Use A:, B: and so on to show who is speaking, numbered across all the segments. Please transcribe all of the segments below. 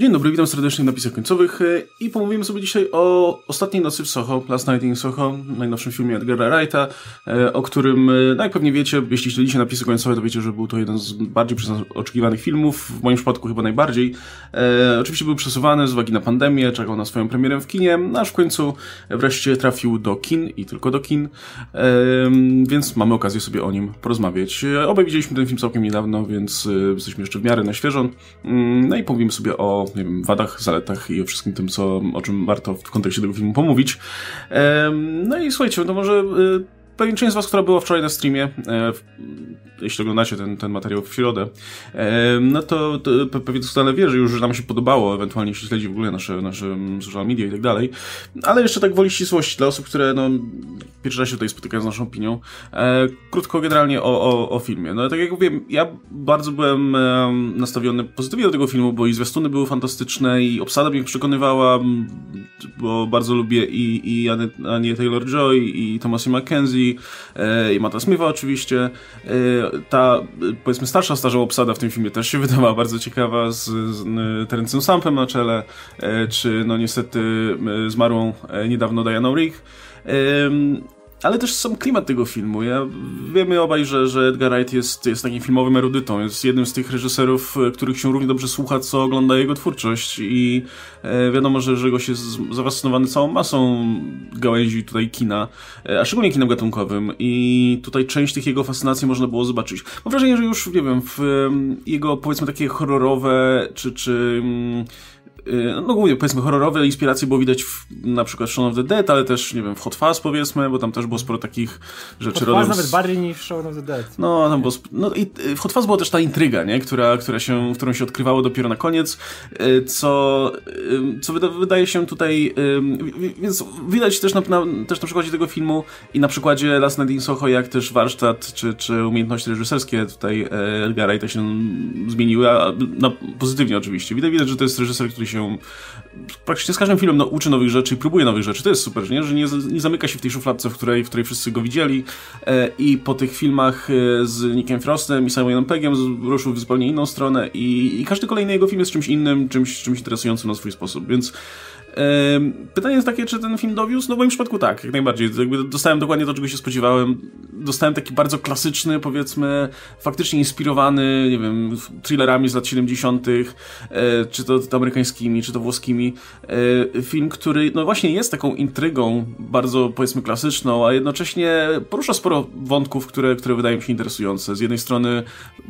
A: Dzień dobry, witam serdecznie w napisach końcowych e, i pomówimy sobie dzisiaj o Ostatniej nocy w Soho, Last Night in Soho, najnowszym filmie Edgara Wrighta, e, o którym, e, no jak pewnie wiecie, jeśli śledzicie napisy końcowe, to wiecie, że był to jeden z bardziej przez nas oczekiwanych filmów, w moim przypadku chyba najbardziej. E, oczywiście był przesuwany z uwagi na pandemię, czekał na swoją premierę w kinie, no aż w końcu wreszcie trafił do kin i tylko do kin, e, więc mamy okazję sobie o nim porozmawiać. Obaj widzieliśmy ten film całkiem niedawno, więc jesteśmy jeszcze w miarę na świeżo, mm, no i pomówimy sobie o nie wiem, wadach, zaletach i o wszystkim tym, co, o czym warto w kontekście tego filmu pomówić. No i słuchajcie, to może y, pewnie część z Was, która była wczoraj na streamie, e, jeśli oglądacie ten, ten materiał w środę, e, no to, to pewnie doskonale wie, że już nam się podobało, ewentualnie jeśli śledzi w ogóle nasze, nasze social media i tak dalej. Ale jeszcze tak woli ścisłości dla osób, które no, pierwszy raz się tutaj spotykają z naszą opinią. E, krótko generalnie o, o, o filmie. No tak jak mówię, ja bardzo byłem e, nastawiony pozytywnie do tego filmu, bo i zwiastuny były fantastyczne i obsada mnie przekonywała, bo bardzo lubię i, i Taylor-Joy i Thomasy McKenzie e, i Mata Smitha oczywiście. E, ta, powiedzmy, starsza, starzą obsada w tym filmie też się wydawała bardzo ciekawa z, z Terencem Sampem na czele, e, czy no niestety zmarłą niedawno Diana Rigg. Ale też sam klimat tego filmu. Ja, wiemy obaj, że, że Edgar Wright jest, jest takim filmowym erudytą. Jest jednym z tych reżyserów, których się równie dobrze słucha, co ogląda jego twórczość. I e, wiadomo, że, że gość jest zafascynowany całą masą gałęzi tutaj kina, e, a szczególnie kinem gatunkowym. I tutaj część tych jego fascynacji można było zobaczyć. Mam wrażenie, że już, nie wiem, w e, jego, powiedzmy, takie horrorowe, czy, czy mm, no głównie powiedzmy horrorowe inspiracje było widać w, na przykład Shaun of the Dead, ale też, nie wiem, w Hot Fuzz powiedzmy, bo tam też było sporo takich rzeczy.
B: Hot Fuzz nawet bardziej niż Shaun of the Dead.
A: No, tam było, no i w Hot Fuzz była też ta intryga, nie? Która, która się, którą się odkrywało dopiero na koniec, y, co, y, co wyda, wydaje się tutaj, więc widać też na, na, też na przykładzie tego filmu i na przykładzie Last Night in Soho, jak też warsztat czy, czy umiejętności reżyserskie tutaj Edgara i to się zmieniły, a, no, pozytywnie oczywiście. Widać, widać, że to jest reżyser, który się praktycznie z każdym filmem no, uczy nowych rzeczy i próbuje nowych rzeczy. To jest super, nie? że nie, nie zamyka się w tej szufladce, w której, w której wszyscy go widzieli e, i po tych filmach e, z Nickiem Frostem i Simonem Peggiem ruszył w zupełnie inną stronę i, i każdy kolejny jego film jest czymś innym, czymś, czymś interesującym na swój sposób, więc Pytanie jest takie, czy ten film dowiózł? No w moim przypadku tak, jak najbardziej. Jakby dostałem dokładnie to, czego się spodziewałem. Dostałem taki bardzo klasyczny, powiedzmy, faktycznie inspirowany, nie wiem, thrillerami z lat 70., e, czy to, to amerykańskimi, czy to włoskimi. E, film, który, no właśnie jest taką intrygą, bardzo, powiedzmy, klasyczną, a jednocześnie porusza sporo wątków, które, które wydają mi się interesujące. Z jednej strony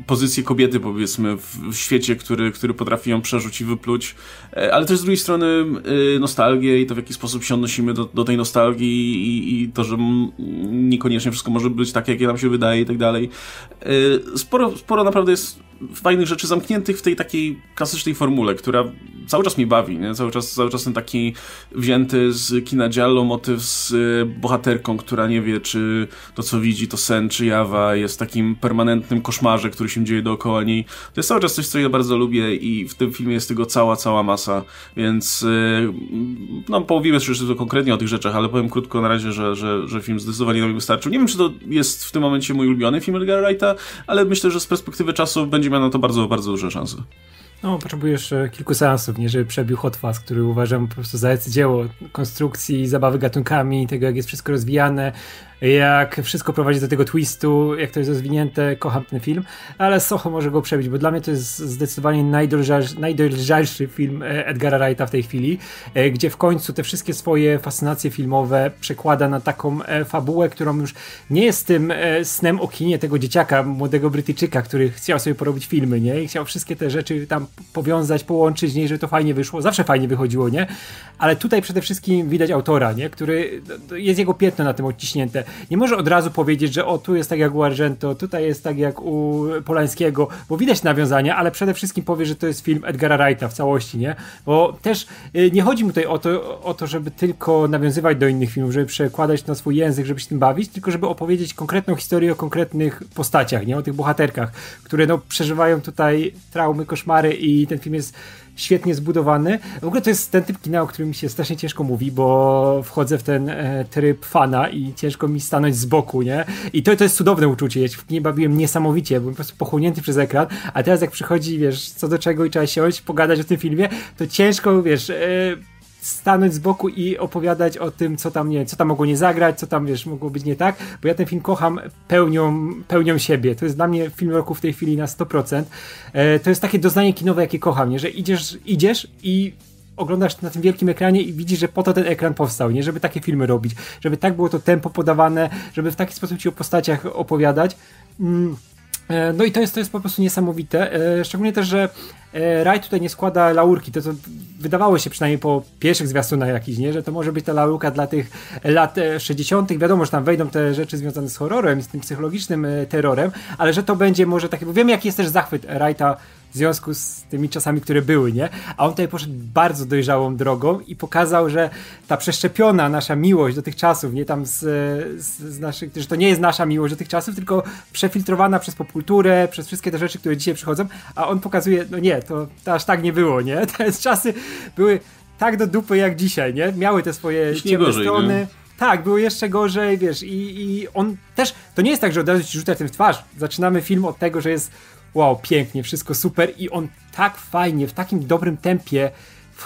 A: pozycję kobiety, powiedzmy, w świecie, który, który potrafi ją przerzuć i wypluć, e, ale też z drugiej strony nostalgię i to w jaki sposób się odnosimy do, do tej nostalgii i, i, to, że niekoniecznie wszystko może być tak, jak nam się wydaje i tak dalej. Y, sporo, sporo naprawdę jest fajnych rzeczy zamkniętych w tej takiej klasycznej formule, która cały czas mi bawi, nie? Cały czas, cały czas ten taki wzięty z kina Giallo motyw z y, bohaterką, która nie wie, czy to, co widzi, to sen, czy jawa, jest takim permanentnym koszmarze, który się dzieje dookoła niej. To jest cały czas coś, co ja bardzo lubię i w tym filmie jest tego cała, cała masa, więc y, no, połowimy jeszcze konkretnie o tych rzeczach, ale powiem krótko na razie, że, że, że film zdecydowanie nam wystarczył. Nie wiem, czy to jest w tym momencie mój ulubiony film Edgar Wrighta, ale myślę, że z perspektywy czasu będzie miał na to bardzo, bardzo duże szanse.
B: No, potrzebujesz kilku seansów, nie, żeby przebił Hot Fuzz, który uważam po prostu za dzieło konstrukcji, zabawy gatunkami, tego jak jest wszystko rozwijane, jak wszystko prowadzi do tego twistu, jak to jest rozwinięte, kocham ten film, ale Soho może go przebić, bo dla mnie to jest zdecydowanie najdolżalszy, film e, Edgara Wrighta w tej chwili, e, gdzie w końcu te wszystkie swoje fascynacje filmowe przekłada na taką e, fabułę, którą już nie jest tym snem o kinie tego dzieciaka, młodego Brytyjczyka, który chciał sobie porobić filmy, nie? I chciał wszystkie te rzeczy tam powiązać, połączyć, nie? Żeby to fajnie wyszło. Zawsze fajnie wychodziło, nie? Ale tutaj przede wszystkim widać autora, nie? Który, jest jego piętno na tym odciśnięte nie może od razu powiedzieć, że o tu jest tak jak u Argento, tutaj jest tak jak u Polańskiego, bo widać nawiązania, ale przede wszystkim powie, że to jest film Edgara Wrighta w całości, nie? Bo też y, nie chodzi mu tutaj o to, o to, żeby tylko nawiązywać do innych filmów, żeby przekładać na swój język, żeby się tym bawić, tylko żeby opowiedzieć konkretną historię o konkretnych postaciach, nie? O tych bohaterkach, które no przeżywają tutaj traumy, koszmary i ten film jest świetnie zbudowany. W ogóle to jest ten typ kina, o którym mi się strasznie ciężko mówi, bo wchodzę w ten e, tryb fana i ciężko mi stanąć z boku, nie? I to, to jest cudowne uczucie. Ja się w kinie bawiłem niesamowicie, byłem po prostu pochłonięty przez ekran, a teraz jak przychodzi, wiesz, co do czego i trzeba siąść, pogadać o tym filmie, to ciężko, wiesz... E, stanąć z boku i opowiadać o tym, co tam, nie, co tam mogło nie zagrać, co tam, wiesz, mogło być nie tak, bo ja ten film kocham pełnią, pełnią siebie. To jest dla mnie film roku w tej chwili na 100%. E, to jest takie doznanie kinowe, jakie kocham, nie? że idziesz, idziesz i oglądasz na tym wielkim ekranie i widzisz, że po to ten ekran powstał, nie? Żeby takie filmy robić, żeby tak było to tempo podawane, żeby w taki sposób ci o postaciach opowiadać. Mm. E, no i to jest, to jest po prostu niesamowite. E, szczególnie też, że Raj tutaj nie składa laurki. To, co wydawało się przynajmniej po pierwszych zwiastunach jakichś, nie? że to może być ta laurka dla tych lat 60. Wiadomo, że tam wejdą te rzeczy związane z horrorem z tym psychologicznym terrorem, ale że to będzie może takie, bo wiemy jaki jest też zachwyt Wrighta w związku z tymi czasami, które były, nie? A on tutaj poszedł bardzo dojrzałą drogą i pokazał, że ta przeszczepiona nasza miłość do tych czasów, nie tam z, z, z naszych, że to nie jest nasza miłość do tych czasów, tylko przefiltrowana przez popkulturę, przez wszystkie te rzeczy, które dzisiaj przychodzą, a on pokazuje, no nie, to, to aż tak nie było, nie? Te czasy były tak do dupy jak dzisiaj, nie? Miały te swoje ciemne gorzej, strony. Nie? Tak, było jeszcze gorzej, wiesz, i, i on też, to nie jest tak, że od razu ci rzuca tym w twarz. Zaczynamy film od tego, że jest wow, pięknie, wszystko super i on tak fajnie, w takim dobrym tempie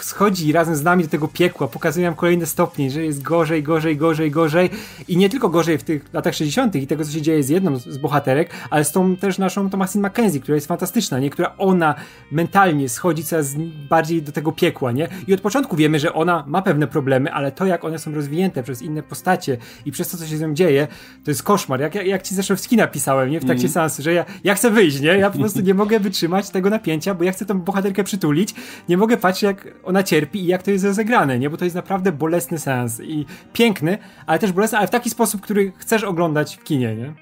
B: schodzi razem z nami do tego piekła, pokazuje nam kolejne stopnie, że jest gorzej, gorzej, gorzej, gorzej i nie tylko gorzej w tych latach 60. i tego, co się dzieje z jedną z bohaterek, ale z tą też naszą Thomasin McKenzie, która jest fantastyczna, nie? Która ona mentalnie schodzi coraz bardziej do tego piekła, nie? I od początku wiemy, że ona ma pewne problemy, ale to, jak one są rozwinięte przez inne postacie i przez to, co się z nią dzieje, to jest koszmar. Jak, jak, jak ci zresztą w skina pisałem, nie? W trakcie mm. seansu, że ja, ja chcę wyjść, nie? Ja po prostu nie mogę wytrzymać tego napięcia, bo ja chcę tą bohaterkę przytulić, nie mogę patrzeć, jak ona cierpi i jak to jest rozegrane, nie? Bo to jest naprawdę bolesny sens i piękny, ale też bolesny, ale w taki sposób, który chcesz oglądać w kinie, nie?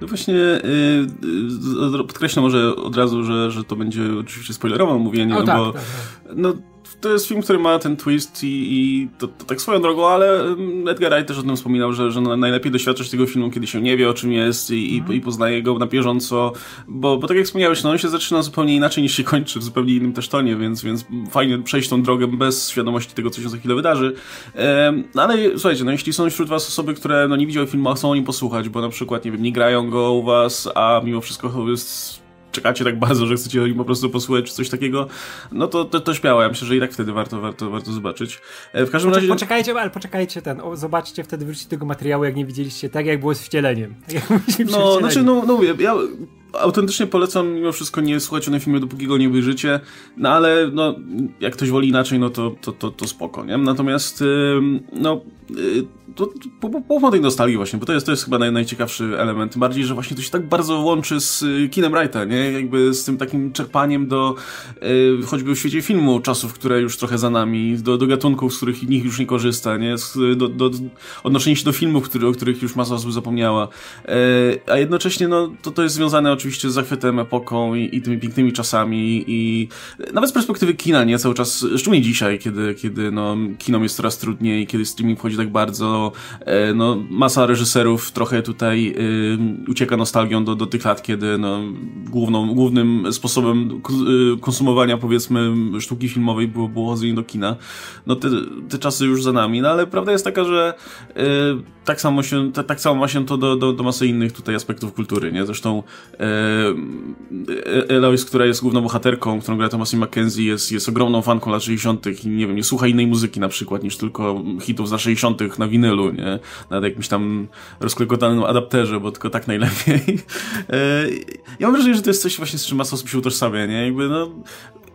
A: No właśnie, yy, podkreślę może od razu, że, że to będzie oczywiście spoilerowe mówienie, o, no tak, bo tak, tak. no to jest film, który ma ten twist i, i to, to, tak swoją drogą, ale Edgar Wright też o tym wspominał, że, że najlepiej doświadczać tego filmu, kiedy się nie wie o czym jest i, mm. i, i poznaje go na bieżąco, bo, bo tak jak wspomniałeś, no on się zaczyna zupełnie inaczej niż się kończy, w zupełnie innym też tonie, więc, więc fajnie przejść tą drogę bez świadomości tego, co się za chwilę wydarzy. no ale słuchajcie, no jeśli są wśród was osoby, które no nie widziały filmu, a chcą o nim posłuchać, bo na przykład, nie wiem, nie grają go u was, a mimo wszystko jest czekacie tak bardzo, że chcecie o nim po prostu posłuchać czy coś takiego, no to, to, to śmiało. Ja myślę, że i tak wtedy warto, warto, warto zobaczyć.
B: E, w każdym razie... Poczekajcie, ale poczekajcie ten, o, zobaczcie wtedy, wróćcie tego materiału, jak nie widzieliście, tak jak było z wcieleniem. Tak
A: no, znaczy, no, no mówię, ja autentycznie polecam mimo wszystko nie słuchać o tym filmie, dopóki go nie wyjrzycie, no ale no, jak ktoś woli inaczej, no to, to, to, to spoko, nie? Natomiast no to, to tej nostalgii właśnie, bo to jest, to jest chyba naj, najciekawszy element, bardziej, że właśnie to się tak bardzo łączy z y, kinem Wrighta, nie? Jakby z tym takim czerpaniem do y, choćby w świecie filmu czasów, które już trochę za nami, do, do gatunków, z których nikt już nie korzysta, nie? Do, do, odnoszenie się do filmów, który, o których już masa osób zapomniała. E, a jednocześnie, no, to, to jest związane oczywiście z zachwytem, epoką i, i tymi pięknymi czasami i nawet z perspektywy kina, nie? Cały czas, szczególnie dzisiaj, kiedy, kiedy no, kinom jest coraz trudniej, kiedy streaming wchodzi tak bardzo, e, no, masa reżyserów trochę tutaj y, ucieka nostalgią do, do tych lat, kiedy no, główną, głównym sposobem y, konsumowania, powiedzmy, sztuki filmowej było, było chodzenie do kina. No, te, te czasy już za nami, no ale prawda jest taka, że y, tak samo się, tak samo ma się to do, do, do masy innych tutaj aspektów kultury, nie? Zresztą e, Eloise, która jest główną bohaterką, którą gra Thomasin McKenzie, jest, jest ogromną fanką lat 60. i nie wiem, nie słucha innej muzyki na przykład niż tylko hitów z lat 60. na winylu, nie? Na jakimś tam rozklekotanym adapterze, bo tylko tak najlepiej. E, ja mam wrażenie, że to jest coś właśnie, z czym masa osób się utożsamia, nie? Jakby, no,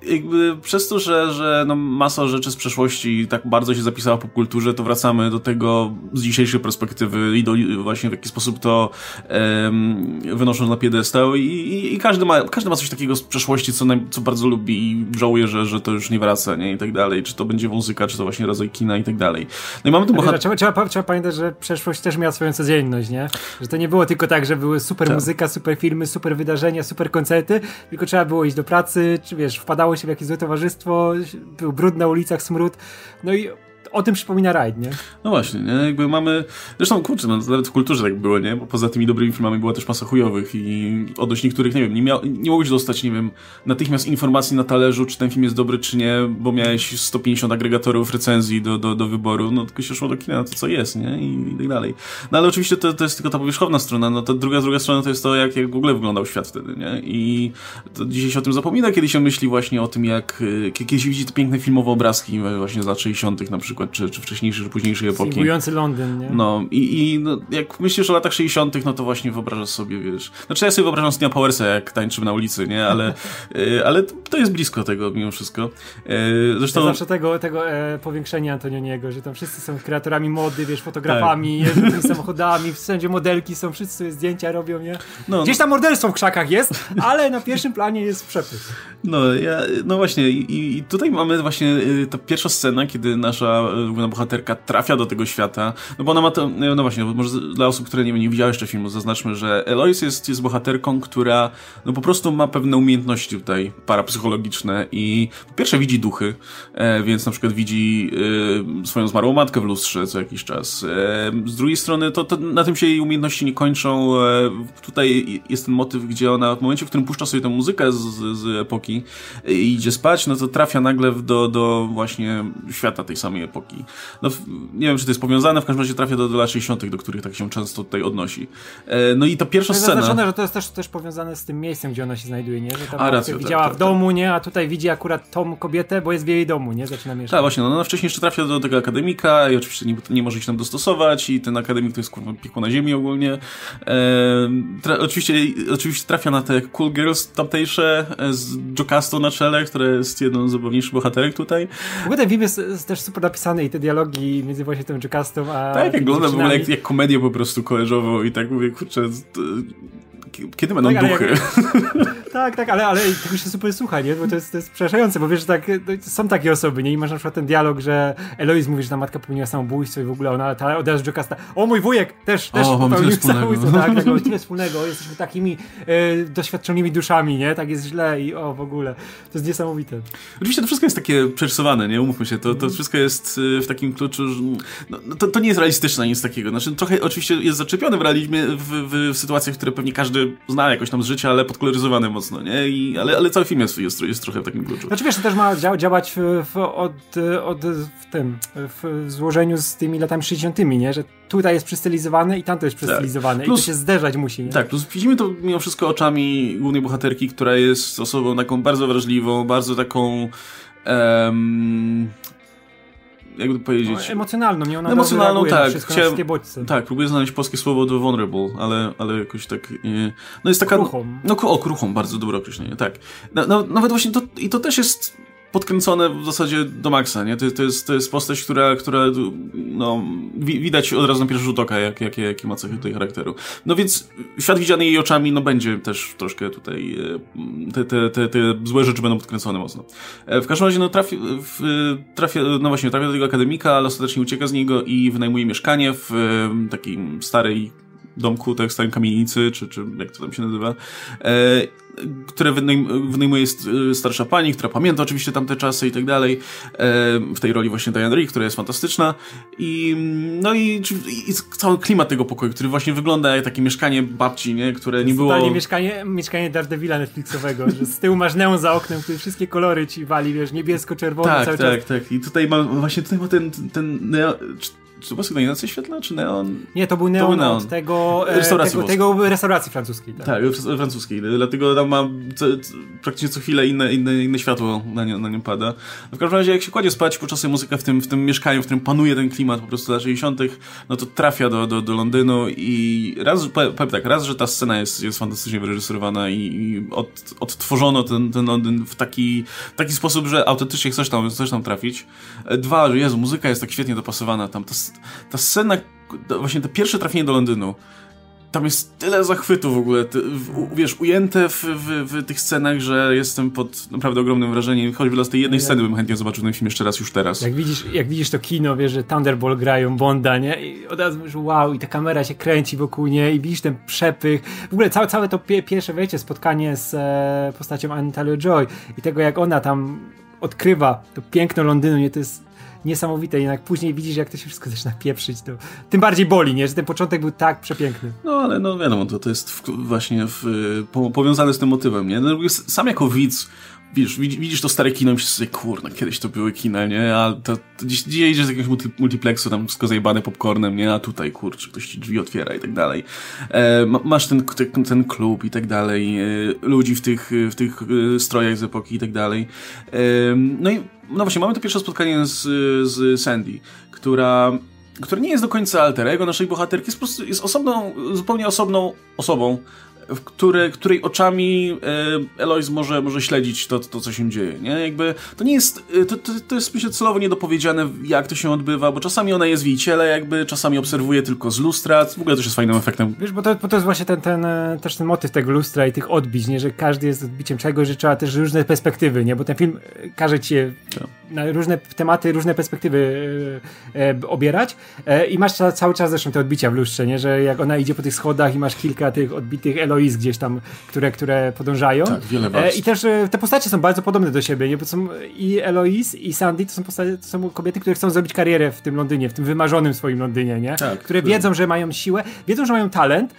A: jakby przez to, że, że no masa rzeczy z przeszłości tak bardzo się zapisała w popkulturze, to wracamy do tego z dzisiejszej perspektywy i do, właśnie w jaki sposób to um, wynoszą na piedestał i, i, i, każdy, ma, każdy ma coś takiego z przeszłości, co, naj, co bardzo lubi i żałuje, że, że to już nie wraca, nie? I tak dalej. Czy to będzie muzyka, czy to właśnie rodzaj kina i tak dalej. No i mamy tu
B: bohater... Trzeba, trzeba, trzeba pamiętać, że przeszłość też miała swoją codzienność, nie? Że to nie było tylko tak, że były super tak. muzyka, super filmy, super wydarzenia, super koncerty, tylko trzeba było iść do pracy, czy wiesz, wpadało się w jakieś złe towarzystwo, był brud na ulicach, smród. No i o tym przypomina rajd, nie?
A: No właśnie, nie? Jakby mamy, zresztą kurczę, no, nawet w kulturze tak było, nie? Bo poza tymi dobrymi filmami była też masa chujowych i odnośnie których, nie wiem, nie, miał, nie mogłeś dostać, nie wiem, natychmiast informacji na talerzu, czy ten film jest dobry, czy nie, bo miałeś 150 agregatorów recenzji do, do, do wyboru, no tylko się szło do kina na to, co jest, nie? I, i tak dalej. No ale oczywiście to, to jest tylko ta powierzchowna strona, no to druga, druga strona to jest to, jak, jak w ogóle wyglądał świat wtedy, nie? I dzisiaj się o tym zapomina, kiedy się myśli właśnie o tym, jak, kiedy się widzi te piękne filmowe obrazki właśnie z lat 60 na przykład, czy, czy wcześniejszej, czy późniejszej epoki.
B: Singlujący Londyn, nie?
A: No i, i no, jak myślisz o latach 60 no to właśnie wyobrażasz sobie, wiesz... Znaczy ja sobie wyobrażam Stina Powersa, jak tańczymy na ulicy, nie? Ale, y, ale to jest blisko tego mimo wszystko.
B: Y, zresztą... Ja zawsze tego, tego e, powiększenia Antonioniego, że tam wszyscy są kreatorami mody, wiesz, fotografami, tak. jeżdżą samochodami, wszędzie modelki są, wszyscy sobie zdjęcia robią, nie? No, Gdzieś tam morderstwo w krzakach jest, ale na pierwszym planie jest przepych.
A: No, ja, no właśnie i, i tutaj mamy właśnie y, ta pierwsza scena, kiedy nasza główna bohaterka trafia do tego świata, no bo ona ma to, no właśnie, może dla osób, które nie, nie widziały jeszcze filmu, zaznaczmy, że Eloise jest, jest bohaterką, która no po prostu ma pewne umiejętności tutaj parapsychologiczne i po pierwsze widzi duchy, e, więc na przykład widzi e, swoją zmarłą matkę w lustrze co jakiś czas. E, z drugiej strony to, to na tym się jej umiejętności nie kończą. E, tutaj jest ten motyw, gdzie ona w momencie, w którym puszcza sobie tę muzykę z, z epoki i idzie spać, no to trafia nagle do, do właśnie świata tej samej epoki. No, nie wiem, czy to jest powiązane, w każdym razie trafia do, do lat 60., do których tak się często tutaj odnosi. E, no i ta pierwsza
B: to jest
A: scena...
B: zaznaczone, że to jest też, też powiązane z tym miejscem, gdzie ona się znajduje, nie? Że tam a, racja, widziała tak, w tak, domu, tak. nie? A tutaj widzi akurat tą kobietę, bo jest w jej domu, nie? Zaczyna mieszkać.
A: Tak, właśnie, no ona wcześniej jeszcze trafia do tego akademika i oczywiście nie, nie może się tam dostosować i ten akademik to jest kurwa piekło na ziemi ogólnie. E, oczywiście, oczywiście trafia na te cool girls tamtejsze e, z Jocasto na czele, które jest jedną z zabawniejszych bohaterek tutaj.
B: W ogóle ten film jest, jest też super napisany i te dialogi między właśnie tym Jocastą a...
A: Tak, jak wygląda w ogóle jak, jak komedię po prostu koleżową i tak mówię, kurczę, to, kiedy będą tak, duchy?
B: Jak, tak, tak, ale, ale tego się super słucha, nie? Bo to jest, to jest przerażające, bo wiesz, tak, no, są takie osoby, nie? I masz na przykład ten dialog, że Eloise mówi, że ta matka popełniła samobójstwo i w ogóle ona ta, od razu Jocasta, o mój wujek też, też
A: o, popełnił samobójstwo.
B: Tak, tak, mamy tyle wspólnego, jesteśmy takimi e, doświadczonymi duszami, nie? Tak jest źle i o, w ogóle. To jest niesamowite.
A: Oczywiście to wszystko jest takie przerysowane, nie? Umówmy się, to, to wszystko jest e, w takim kluczu, że no, no, to, to nie jest realistyczne, nic takiego. Znaczy, trochę oczywiście jest zaczepione w realizmie w, w, w sytuacjach, które pewnie każdy zna jakoś tam z życia, ale podkoloryzowane mocno, nie? I, ale, ale cały film jest, jest, jest trochę w takim kluczu.
B: Znaczy wiesz, to też ma dzia działać w, w, od, od, w tym, w złożeniu z tymi latami 60 nie? Że tutaj jest przystylizowane i tamto jest przystylizowane tak. plus, i to się zderzać musi, nie?
A: Tak, plus widzimy to mimo wszystko oczami głównej bohaterki, która jest osobą taką bardzo wrażliwą, bardzo taką um, jakby powiedzieć... No,
B: emocjonalną, nie? Ona emocjonalną, tak. Wszystko, Chciałem, bodźce.
A: Tak, próbuję znaleźć polskie słowo do vulnerable, ale, ale jakoś tak... Nie, no jest taka...
B: Kruchą.
A: No, o, kruchą, bardzo dobre określenie, tak. No, no, nawet właśnie to, i to też jest podkręcone w zasadzie do maksa, nie? To, to, jest, to jest postać, która, która no, widać od razu na pierwszy rzut oka, jak, jakie, jakie ma cechy tutaj charakteru. No więc świat widziany jej oczami, no będzie też troszkę tutaj, e, te, te, te, te złe rzeczy będą podkręcone mocno. E, w każdym razie, no trafi, trafia, no właśnie, trafia do tego akademika, ale ostatecznie ucieka z niego i wynajmuje mieszkanie w e, takiej starej domku, tak, starym kamienicy, czy, czy jak to tam się nazywa które wynajmuje starsza pani, która pamięta oczywiście tamte czasy i tak dalej. W tej roli właśnie Diane Rick, która jest fantastyczna. I, no i, i cały klimat tego pokoju, który właśnie wygląda jak takie mieszkanie babci, nie? które nie było...
B: Mieszkanie, mieszkanie Daredevila Netflixowego, że z tyłu masz neon za oknem, który wszystkie kolory ci wali, wiesz, niebiesko-czerwony
A: tak,
B: cały
A: tak,
B: czas.
A: Tak, tak. I tutaj ma, właśnie tutaj ma ten, ten czy to była sygnalizacja świetlna, czy neon?
B: Nie, to był neon, to był neon. tego, e, restauracji tego, tego, restauracji francuskiej.
A: Tak, tak francuskiej. Dlatego tam ma co, praktycznie co chwilę inne, inne, inne światło na, nie, na nią pada. W każdym razie, jak się kładzie spać, podczas sobie muzyka w tym, w tym mieszkaniu, w którym panuje ten klimat po prostu lat 60., no to trafia do, do, do Londynu i raz, powiem tak, raz, że ta scena jest, jest fantastycznie wyreżyserowana i, i od, odtworzono ten, ten Londyn w taki, taki sposób, że autentycznie chcesz tam, chcesz tam trafić. Dwa, że Jezu, muzyka jest tak świetnie dopasowana tam. Ta scena, właśnie to pierwsze trafienie do Londynu, tam jest tyle zachwytu w ogóle, ty, w, wiesz, ujęte w, w, w, tych scenach, że jestem pod naprawdę ogromnym wrażeniem. Choćby dla tej jednej sceny bym chętnie zobaczył ten film jeszcze raz, już teraz.
B: Jak widzisz, jak widzisz to kino, wiesz, że Thunderbolt grają Bonda, nie? I od razu mówisz, wow, i ta kamera się kręci wokół, nie? I widzisz ten przepych. W ogóle całe, całe to pie, pierwsze, wiecie, spotkanie z e, postacią Annie Taylor-Joy i tego, jak ona tam odkrywa to piękno Londynu, nie, to jest niesamowite. Jak później widzisz, jak to się wszystko zaczyna pieprzyć, to tym bardziej boli, nie? Że ten początek był tak przepiękny.
A: No, ale no wiadomo, to, to jest w, właśnie w, po, powiązane z tym motywem, nie? No, sam jako widz wiesz, widzisz to stare kino i myślisz sobie, kurna, kiedyś to były kina, nie? A to, to gdzieś idziesz z jakiegoś multi, multiplexu, tam wszystko zajebane popcornem, nie? A tutaj, kurczę, ktoś ci drzwi otwiera i tak dalej. E, masz ten, ten, ten klub i tak dalej, e, ludzi w tych, w tych e, strojach z epoki i tak dalej. E, no i, no właśnie, mamy to pierwsze spotkanie z, z Sandy, która która nie jest do końca alterego naszej bohaterki, jest po prostu jest osobną, zupełnie osobną osobą, w które, której oczami e, Eloise może, może śledzić to, to, co się dzieje, nie? Jakby, to nie jest, e, to, to, to jest myślę celowo niedopowiedziane, jak to się odbywa, bo czasami ona jest w jej ciele, jakby, czasami obserwuje tylko z lustra, w ogóle też jest fajnym efektem.
B: Wiesz, bo to, bo to jest właśnie ten, ten, e, też ten motyw tego lustra i tych odbić, nie? Że każdy jest odbiciem czegoś, że trzeba też różne perspektywy, nie? Bo ten film każe ci tak. na różne tematy, różne perspektywy e, obierać e, i masz cały czas zresztą te odbicia w lustrze, nie? Że jak ona idzie po tych schodach i masz kilka tych odbitych Eloise Eloise gdzieś tam, które, które podążają.
A: Tak, wiele e,
B: I też e, te postacie są bardzo podobne do siebie, nie? Bo są i Eloise i Sandy to są, postacie, to są kobiety, które chcą zrobić karierę w tym Londynie, w tym wymarzonym swoim Londynie, nie? Tak, które wiedzą, że mają siłę, wiedzą, że mają talent,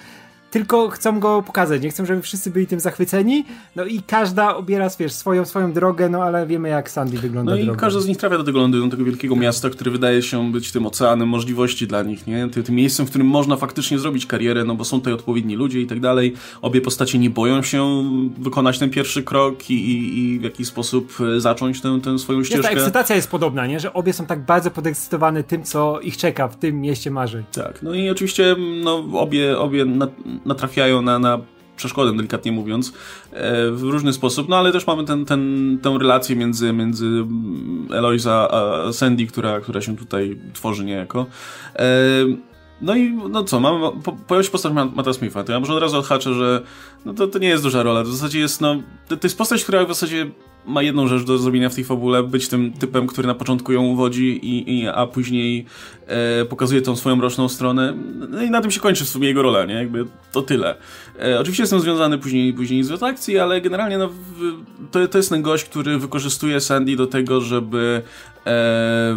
B: tylko chcą go pokazać, nie chcą, żeby wszyscy byli tym zachwyceni, no i każda obiera, wiesz, swoją, swoją drogę, no ale wiemy jak Sandy wygląda
A: No i
B: drogę.
A: każda z nich trafia do tego Londynu, tego wielkiego miasta, które wydaje się być tym oceanem możliwości dla nich, nie? Tym, tym miejscem, w którym można faktycznie zrobić karierę, no bo są tutaj odpowiedni ludzie i tak dalej. Obie postacie nie boją się wykonać ten pierwszy krok i, i, i w jakiś sposób e, zacząć tę, tę swoją ścieżkę.
B: ta ekscytacja jest podobna, nie? Że obie są tak bardzo podekscytowane tym, co ich czeka w tym mieście marzeń.
A: Tak, no i oczywiście no, obie, obie natrafiają na, na przeszkodę, delikatnie mówiąc, e, w różny sposób, no ale też mamy ten, ten, tę relację między, między Eloisa a Sandy, która, która się tutaj tworzy niejako. E, no i no co, mamy, po, pojawia się postać Mata Smitha, to ja może od razu odhaczę, że no to, to nie jest duża rola, to w zasadzie jest, no, to jest postać, która w zasadzie ma jedną rzecz do zrobienia w tej fabule, być tym typem, który na początku ją uwodzi, i, i, a później e, pokazuje tą swoją roczną stronę. No i na tym się kończy w sumie jego rola, nie? Jakby to tyle. E, oczywiście jestem związany później, później z akcji, ale generalnie no, to, to jest ten gość, który wykorzystuje Sandy do tego, żeby e,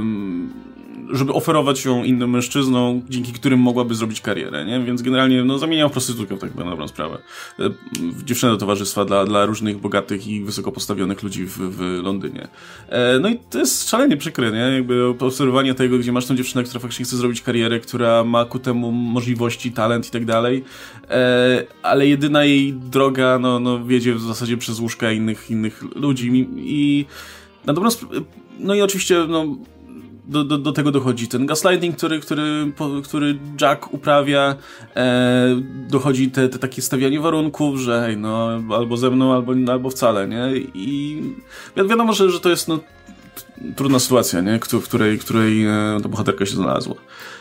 A: żeby oferować ją innym mężczyznom, dzięki którym mogłaby zrobić karierę, nie? Więc generalnie, no, zamieniał prostytutkę w tak dobrą sprawę. E, w dziewczynę do towarzystwa dla, dla różnych bogatych i wysoko postawionych ludzi w, w Londynie. E, no i to jest szalenie przykre, nie? Jakby obserwowanie tego, gdzie masz tą dziewczynę, która faktycznie chce zrobić karierę, która ma ku temu możliwości, talent i tak dalej, e, ale jedyna jej droga, no, no, wiedzie w zasadzie przez łóżka innych, innych ludzi i na dobrą sprawę, no i oczywiście, no, do, do, do tego dochodzi ten gaslighting, który, który, który Jack uprawia, e, dochodzi te, te takie stawianie warunków, że hej, no albo ze mną, albo, albo wcale, nie? I wiadomo, że, że to jest no, trudna sytuacja, nie? w której, której e, ta bohaterka się znalazła.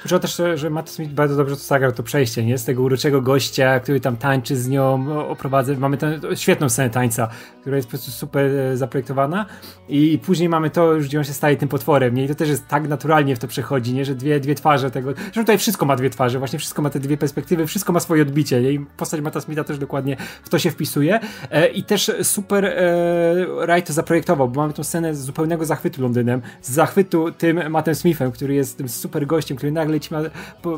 B: Myślę też, że Matt Smith bardzo dobrze to zagrał to przejście, nie? Z tego uroczego gościa, który tam tańczy z nią, oprowadza. Mamy tę świetną scenę tańca, która jest po prostu super e, zaprojektowana. I później mamy to, już gdzie on się staje tym potworem, nie? I to też jest tak naturalnie w to przechodzi, nie? Że dwie, dwie twarze tego. Że tutaj wszystko ma dwie twarze, właśnie wszystko ma te dwie perspektywy, wszystko ma swoje odbicie, nie? I postać Matta Smitha też dokładnie w to się wpisuje. E, I też super e, Wright to zaprojektował, bo mamy tą scenę z zupełnego zachwytu Londynem, z zachwytu tym Mattem Smithem, który jest tym super gościem, który nagle ci ma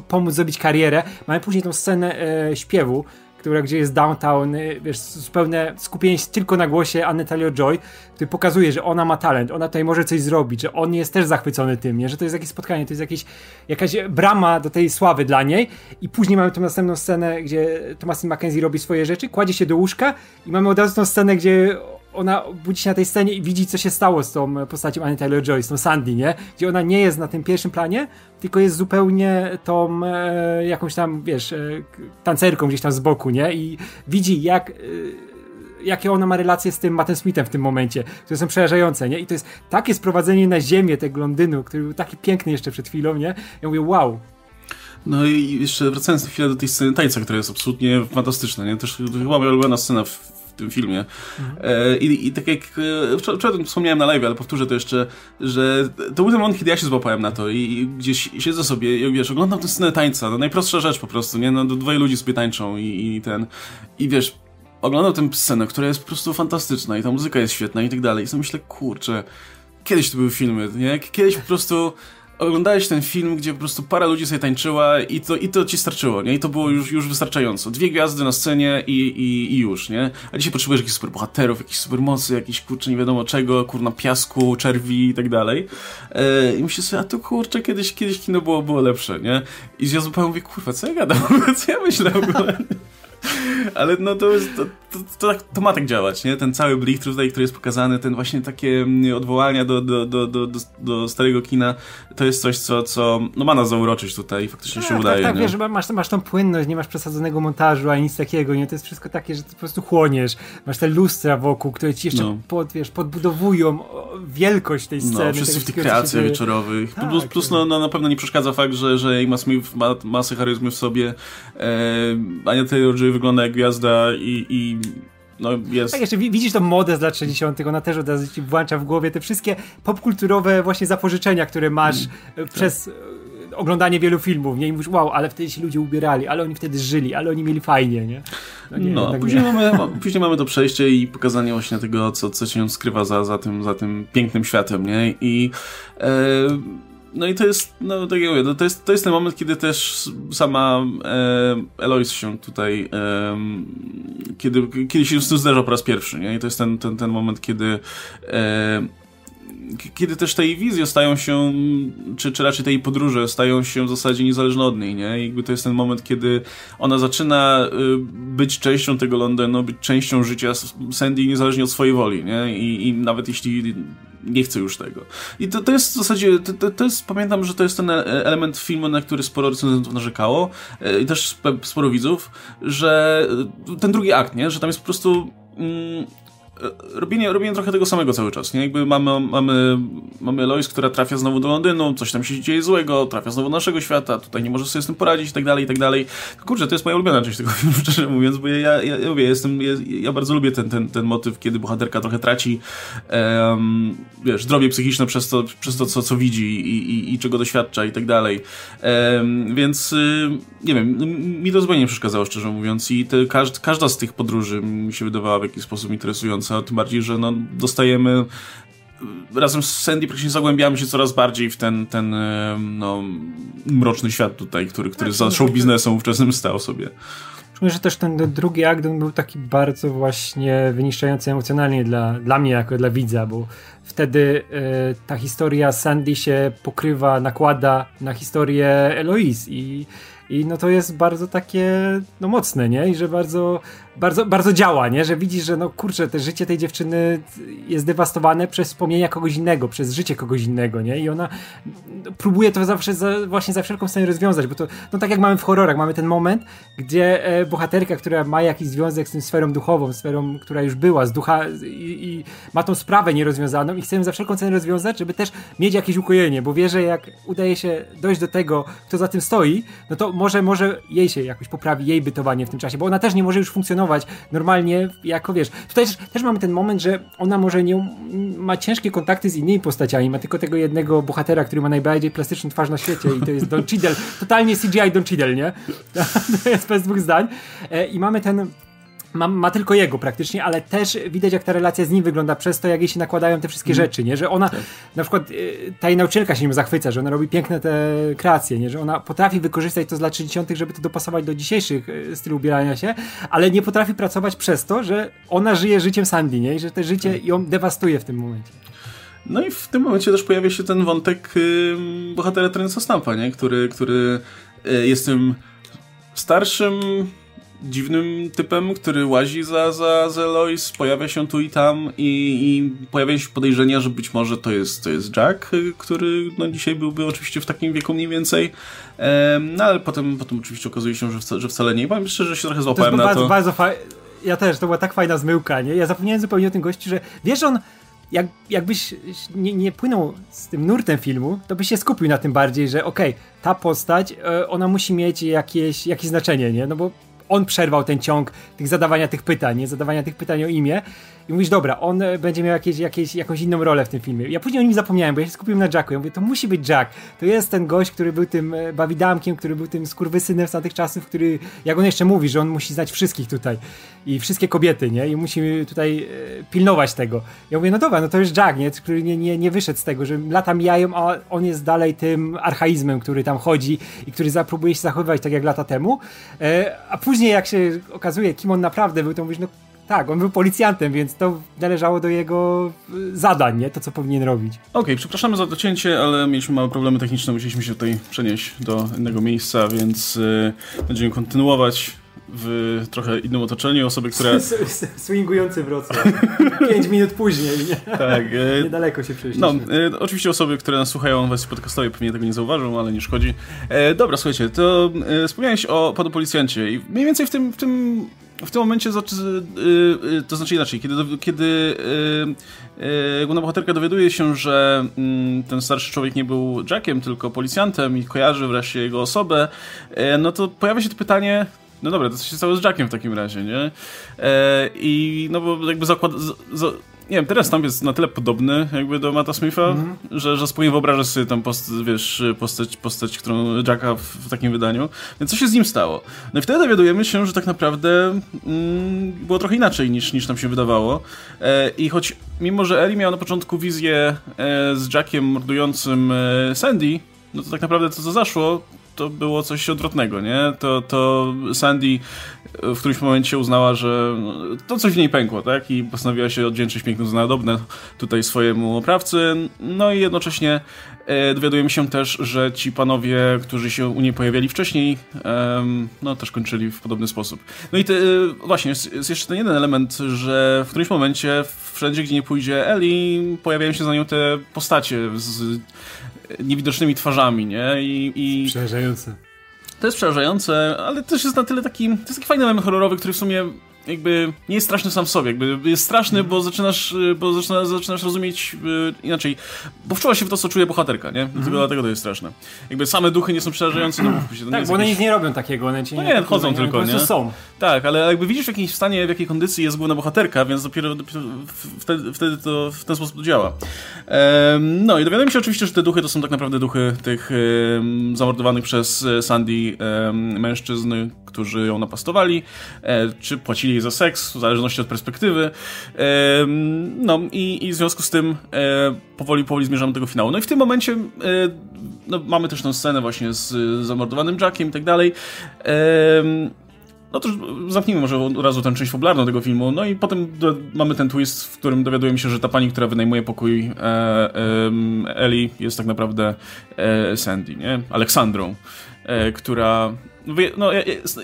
B: pomóc zrobić karierę. Mamy później tą scenę e, śpiewu, która gdzie jest downtown, e, wiesz, zupełne skupienie się tylko na głosie Anny Taylor-Joy, który pokazuje, że ona ma talent, ona tutaj może coś zrobić, że on jest też zachwycony tym, nie? że to jest jakieś spotkanie, to jest jakieś, jakaś brama do tej sławy dla niej i później mamy tą następną scenę, gdzie Thomasin McKenzie robi swoje rzeczy, kładzie się do łóżka i mamy od razu tą scenę, gdzie ona budzi się na tej scenie i widzi, co się stało z tą postacią Annie Taylor-Joy, z tą Sandy, nie? Gdzie ona nie jest na tym pierwszym planie, tylko jest zupełnie tą e, jakąś tam, wiesz, e, tancerką gdzieś tam z boku, nie? I widzi, jak... E, jakie ona ma relacje z tym Mattem Smithem w tym momencie, które są przerażające, nie? I to jest takie sprowadzenie na ziemię tego Londynu, który był taki piękny jeszcze przed chwilą, nie? Ja mówię, wow,
A: no i jeszcze wracając na chwilę do tej sceny tańca, która jest absolutnie fantastyczna, nie? Też chyba moja ulubiona scena w tym filmie. Mhm. I, I tak jak e, wczoraj wspomniałem na live, ale powtórzę to jeszcze, że to był ten moment, kiedy ja się złapałem na to i, i gdzieś siedzę sobie i wiesz, oglądam tę scenę tańca, no najprostsza rzecz po prostu, nie? No dwoje ludzi sobie tańczą i, i ten, i wiesz, oglądam tę scenę, która jest po prostu fantastyczna i ta muzyka jest świetna i tak dalej i sobie myślę, kurczę, kiedyś to były filmy, nie? Kiedyś po prostu oglądałeś ten film, gdzie po prostu para ludzi sobie tańczyła i to, i to ci starczyło, nie? I to było już, już wystarczająco. Dwie gwiazdy na scenie i, i, i już, nie? A dzisiaj potrzebujesz jakichś superbohaterów, jakichś supermocy, jakichś kurczę nie wiadomo czego, kurna piasku, czerwi i tak dalej. E, I myślę sobie, a to kurczę, kiedyś, kiedyś kino było, było lepsze, nie? I ja zupełnie mówię, kurwa, co ja gadam? co ja myślę w ogóle? Ale no to, jest, to, to, to, tak, to, ma tak działać, nie? Ten cały blich tutaj, który jest pokazany, ten właśnie takie mm, odwołania do, do, do, do, do starego kina, to jest coś, co, co no ma nas zauroczyć tutaj i faktycznie tak, się
B: tak,
A: udaje.
B: Tak,
A: nie?
B: wiesz, masz, masz tą płynność, nie masz przesadzonego montażu, ani nic takiego, nie? To jest wszystko takie, że ty po prostu chłoniesz. Masz te lustra wokół, które ci jeszcze no. pod, wiesz, podbudowują wielkość tej no, sceny.
A: No, wszyscy w tych kreacjach wieczorowych. Tak, plus, plus no, no, na pewno nie przeszkadza fakt, że, że Emma Smith ma masę charyzmy w sobie. E, Ania Taylor-Joy wygląda jak gwiazda i, i no jest...
B: Tak, jeszcze widzisz tą modę z lat 60., ona też od razu ci włącza w głowie te wszystkie popkulturowe właśnie zapożyczenia, które masz mm, przez tak. Oglądanie wielu filmów, nie? I mówisz, wow, ale wtedy się ludzie ubierali, ale oni wtedy żyli, ale oni mieli fajnie, nie?
A: No, nie, no tak później, mamy, później mamy to przejście i pokazanie właśnie tego, co, co się skrywa za, za, tym, za tym pięknym światem, nie? I e, no i to jest, no tak jak mówię, no to, jest, to jest ten moment, kiedy też sama e, Eloise się tutaj, e, kiedy, kiedy się z tym zderza po raz pierwszy, nie? I to jest ten, ten, ten moment, kiedy e, kiedy też te jej wizje stają się, czy, czy raczej te jej podróże stają się w zasadzie niezależne od niej, nie? I jakby to jest ten moment, kiedy ona zaczyna y, być częścią tego Londynu, być częścią życia Sandy niezależnie od swojej woli, nie? I, i nawet jeśli nie chce już tego. I to, to jest w zasadzie, to, to jest, pamiętam, że to jest ten element filmu, na który sporo recenzentów narzekało y, i też sporo widzów, że ten drugi akt, nie? Że tam jest po prostu... Mm, E, robienie, robienie trochę tego samego cały czas, nie? Jakby mamy, mamy, mamy Lois, która trafia znowu do Londynu, coś tam się dzieje złego, trafia znowu do naszego świata, tutaj nie może sobie z tym poradzić i tak dalej, i tak dalej. Kurczę, to jest moja ulubiona część tego filmu, szczerze mówiąc, bo ja, ja, ja, mówię, jestem, ja, ja, bardzo lubię ten, ten, ten motyw, kiedy bohaterka trochę traci um, wiesz, zdrowie psychiczne przez to, przez to co, co widzi i, i, i czego doświadcza i tak dalej. Um, więc y, nie wiem, mi to zupełnie nie przeszkadzało, szczerze mówiąc i te, każd, każda z tych podróży mi się wydawała w jakiś sposób interesująca tym bardziej, że no, dostajemy razem z Sandy praktycznie zagłębiamy się coraz bardziej w ten, ten no, mroczny świat tutaj, który, który za show biznesem ówczesnym stał sobie.
B: Czuję, że też ten drugi akt był taki bardzo właśnie wyniszczający emocjonalnie dla, dla mnie jako dla widza, bo wtedy y, ta historia Sandy się pokrywa, nakłada na historię Eloise i i no to jest bardzo takie no mocne, nie? I że bardzo bardzo, bardzo działa, nie? Że widzisz, że no kurczę, te życie tej dziewczyny jest dewastowane przez wspomnienia kogoś innego, przez życie kogoś innego, nie? I ona próbuje to zawsze za, właśnie za wszelką cenę rozwiązać, bo to, no tak jak mamy w horrorach, mamy ten moment, gdzie e, bohaterka, która ma jakiś związek z tym sferą duchową, sferą, która już była, z ducha i, i ma tą sprawę nierozwiązaną i chcemy za wszelką cenę rozwiązać, żeby też mieć jakieś ukojenie, bo wie, że jak udaje się dojść do tego, kto za tym stoi, no to może, może jej się jakoś poprawi, jej bytowanie w tym czasie, bo ona też nie może już funkcjonować funkcjonować normalnie, jako wiesz. Tutaj też, też mamy ten moment, że ona może nie ma ciężkie kontakty z innymi postaciami, ma tylko tego jednego bohatera, który ma najbardziej plastyczną twarz na świecie i to jest Don Cheadle. Totalnie CGI Don Cheadle, nie? To jest bez dwóch zdań. E, I mamy ten ma, ma, tylko jego praktycznie, ale też widać, jak ta relacja z nim wygląda przez to, jak jej się nakładają te wszystkie mm. rzeczy, nie? Że ona, tak. na przykład y, ta jej nauczycielka się nim zachwyca, że ona robi piękne te kreacje, nie? Że ona potrafi wykorzystać to z lat 60., żeby to dopasować do dzisiejszych y, stylu ubierania się, ale nie potrafi pracować przez to, że ona żyje życiem Sandy, nie? I że to życie tak. ją dewastuje w tym momencie.
A: No i w tym momencie też pojawia się ten wątek y, bohatera Trensa Stampa, nie? Który, który y, jest tym starszym dziwnym typem, który łazi za, za, za Lois, pojawia się tu i tam i, i pojawiają się podejrzenia, że być może to jest, to jest Jack, który no, dzisiaj byłby oczywiście w takim wieku mniej więcej, no ale potem, potem oczywiście okazuje się, że, wca, że wcale nie. Powiem szczerze, że się trochę złapałem to na
B: bardzo,
A: to.
B: Bardzo fa- ja też, to była tak fajna zmyłka, nie? Ja zapomniałem zupełnie o tym gościu, że wiesz, on jak, jakbyś nie, nie, płynął z tym nurtem filmu, to byś się skupił na tym bardziej, że okej, okay, ta postać, e, ona musi mieć jakieś, jakieś znaczenie, nie? No bo on przerwał ten ciąg tych zadawania tych pytań, nie? Zadawania tych pytań o imię i mówisz, dobra, on e, będzie miał jakieś, jakieś, jakąś inną rolę w tym filmie. Ja później o nim zapomniałem, bo ja się skupiłem na Jacku. Ja mówię, to musi być Jack. To jest ten gość, który był tym e, bawidamkiem, który był tym skurwysynem z tamtych czasów, który, jak on jeszcze mówi, że on musi znać wszystkich tutaj i wszystkie kobiety, nie? I musi tutaj e, pilnować tego. Ja mówię, no dobra, no to jest Jack, nie? Który nie, nie, nie wyszedł z tego, że lata mijają, a on jest dalej tym archaizmem, który tam chodzi i który zapróbuje się zachowywać tak jak lata temu. A później jak się okazuje, kim on naprawdę był, to mówisz, no tak, on był policjantem, więc to należało do jego y, zadań, nie? To, co powinien robić.
A: Okej, okay, przepraszamy za docięcie, ale mieliśmy małe problemy techniczne, musieliśmy się tutaj przenieść do innego miejsca, więc yy, będziemy kontynuować w trochę innym otoczeniu. Osoby, które...
B: Swingujący Wrocław. Pięć minut później, nie?
A: Tak.
B: E... Niedaleko się przejściliśmy.
A: No, e, oczywiście osoby, które nas słuchają w wersji podcastowej pewnie tego nie zauważą, ale nie szkodzi. E, dobra, słuchajcie, to e, wspomniałeś o panu policjancie i mniej więcej w tym, w tym w tym momencie, y, y, to znaczy inaczej, kiedy, kiedy y, główna bohaterka dowiaduje się, że mm, ten starszy człowiek nie był Jackiem, tylko policjantem i kojarzy wreszcie jego osobę, no to pojawia się to pytanie, no dobra, to co się stało z Jackiem w takim razie, nie? I no bo jakby zakład... Z, z, nie wiem, teraz tam jest na tyle podobny jakby do Mata Smitha, mm że, że spokojnie wyobrażasz sobie tam post, wiesz, postać, postać, którą Jacka w, w, takim wydaniu. Więc co się z nim stało? No i wtedy dowiadujemy się, że tak naprawdę mm, było trochę inaczej niż, niż nam się wydawało. E, I choć mimo, że Ellie miała na początku wizję e, z Jackiem mordującym e, Sandy, no to tak naprawdę to, co zaszło, to było coś odwrotnego, nie? To, to Sandy w którymś momencie uznała, że to coś w niej pękło, tak? I postanowiła się odwdzięczyć piękną znadobne tutaj swojemu oprawcy. No i jednocześnie e, dowiadujemy się też, że ci panowie, którzy się u niej pojawiali wcześniej, e, no też kończyli w podobny sposób. No i te, e, właśnie, jest, jest, jeszcze ten jeden element, że w którymś momencie wszędzie, gdzie nie pójdzie Eli, pojawiają się za nią te postacie z niewidocznymi twarzami, nie? I,
B: i... Przerażające.
A: To jest przerażające, ale też jest na tyle taki, to jest taki fajny element horrorowy, który w sumie jakby nie jest straszny sam w sobie, jakby jest straszny, bo zaczynasz, bo zaczyna, zaczynasz rozumieć yy, inaczej, bo wczuła się w to, co czuje bohaterka, nie? Dlatego, mm. dlatego to jest straszne. Jakby same duchy nie są przerażające, no.
B: To tak, bo one jakieś... nic nie robią takiego, one ci
A: no nie, nie chodzą tylko, nie? są. Tak, ale jakby widzisz w jakiejś stanie, w jakiej kondycji jest główna bohaterka, więc dopiero, dopiero wtedy, wtedy to w ten sposób działa. Ehm, no i dowiadujemy się oczywiście, że te duchy to są tak naprawdę duchy tych zamordowanych przez e, Sandy um, mężczyzn, którzy ją napastowali, e, czy płacili jej za seks, w zależności od perspektywy. No i, i w związku z tym e, powoli, powoli zmierzamy do tego finału. No i w tym momencie e, no, mamy też tę scenę właśnie z zamordowanym Jackiem i tak dalej. No to zamknijmy może od razu tę część fabularną tego filmu. No i potem do, mamy ten twist, w którym dowiadujemy się, że ta pani, która wynajmuje pokój e, e, Eli jest tak naprawdę e, Sandy, nie? Aleksandrą, e, która no,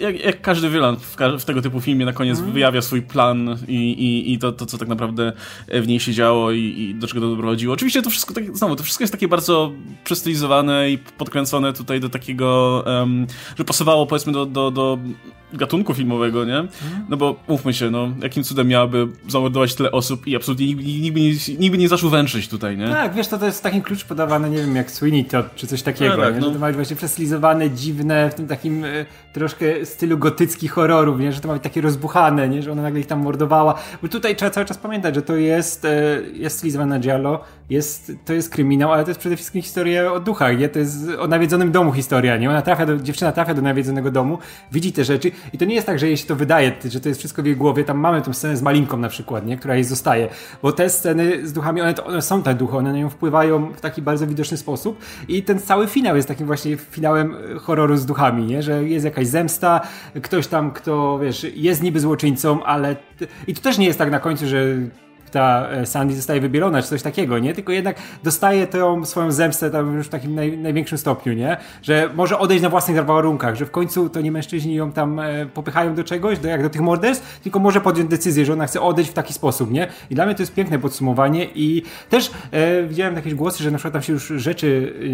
A: jak, jak, każdy wylan w, w, tego typu filmie na koniec mm. wyjawia swój plan i, i, i to, to, co tak naprawdę w niej się działo i, i do czego to doprowadziło. Oczywiście to wszystko, tak, znowu, to wszystko jest takie bardzo przestylizowane i podkręcone tutaj do takiego, um, że pasowało powiedzmy do, do, do gatunku filmowego, nie? No bo mówmy się, no, jakim cudem miałaby zamordować tyle osób i absolutnie nikt, nikt, nie, nikt nie zaczął węszyć tutaj, nie?
B: Tak, wiesz, to, to jest taki klucz podawany, nie wiem, jak Sweeney Todd, czy coś takiego, no, tak, nie? No. Że to ma być właśnie przestylizowane, dziwne, w tym takim y, troszkę stylu gotyckich horrorów, nie? Że to ma być takie rozbuchane, nie? Że ona nagle ich tam mordowała. Bo tutaj trzeba cały czas pamiętać, że to jest, y, jest stylizowane giallo, jest, to jest kryminał, ale to jest przede wszystkim historia o duchach, nie? To jest o nawiedzonym domu historia, nie? Ona trafia do, dziewczyna trafia do nawiedzonego domu, widzi te rzeczy i to nie jest tak, że jej się to wydaje, że to jest wszystko w jej głowie. Tam mamy tę scenę z Malinką na przykład, nie? która jej zostaje. Bo te sceny z duchami, one, to, one są te duchy, one na nią wpływają w taki bardzo widoczny sposób. I ten cały finał jest takim właśnie finałem horroru z duchami, nie? że jest jakaś zemsta, ktoś tam, kto wiesz, jest niby złoczyńcą, ale. I to też nie jest tak na końcu, że ta e, Sandy zostaje wybielona, czy coś takiego, nie? Tylko jednak dostaje tą swoją zemstę tam już w takim naj, największym stopniu, nie? Że może odejść na własnych warunkach, że w końcu to nie mężczyźni ją tam e, popychają do czegoś, do, jak do tych morderstw, tylko może podjąć decyzję, że ona chce odejść w taki sposób, nie? I dla mnie to jest piękne podsumowanie i też e, widziałem jakieś głosy, że na przykład tam się już rzeczy y,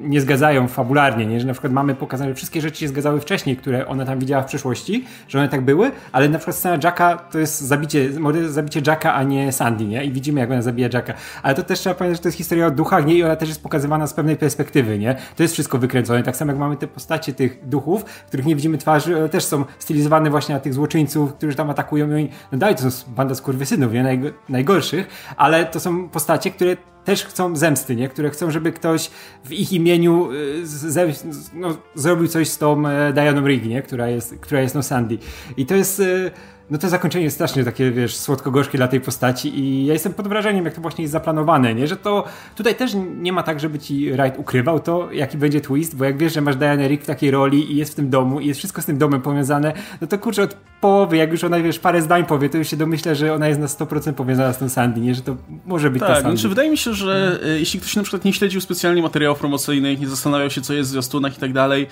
B: nie zgadzają fabularnie, nie? Że na przykład mamy pokazane, że wszystkie rzeczy się zgadzały wcześniej, które ona tam widziała w przeszłości, że one tak były, ale na przykład scena Jacka to jest zabicie, zabicie Jacka, a nie Sandy, nie? I widzimy, jak ona zabija Jacka. Ale to też trzeba pamiętać, że to jest historia o duchach, nie? I ona też jest pokazywana z pewnej perspektywy, nie? To jest wszystko wykręcone. Tak samo jak mamy te postacie tych duchów, których nie widzimy twarzy, ale też są stylizowane właśnie na tych złoczyńców, którzy tam atakują i no dalej to są banda skurwysynów, nie? Najg najgorszych, ale to są postacie, które też chcą zemsty, nie? które chcą, żeby ktoś w ich imieniu y, no, zrobił coś z tą e, Dianą Rigg, nie? Która, jest, która jest no Sandy. I to jest y, no to zakończenie jest strasznie takie, wiesz, słodko-gorzkie dla tej postaci i ja jestem pod wrażeniem, jak to właśnie jest zaplanowane, nie? Że to tutaj też nie ma tak, żeby ci Wright ukrywał to, jaki będzie twist, bo jak wiesz, że masz Diana Rick w takiej roli i jest w tym domu i jest wszystko z tym domem powiązane, no to kurczę, od połowy, jak już ona, wiesz, parę zdań powie, to już się domyślę, że ona jest na 100% powiązana z tą Sandy, nie? Że to może być
A: tak,
B: ta Sandy.
A: Znaczy, wydaje mi się, że hmm. jeśli ktoś na przykład nie śledził specjalnie materiałów promocyjnych, nie zastanawiał się, co jest w zwiastunach i tak dalej,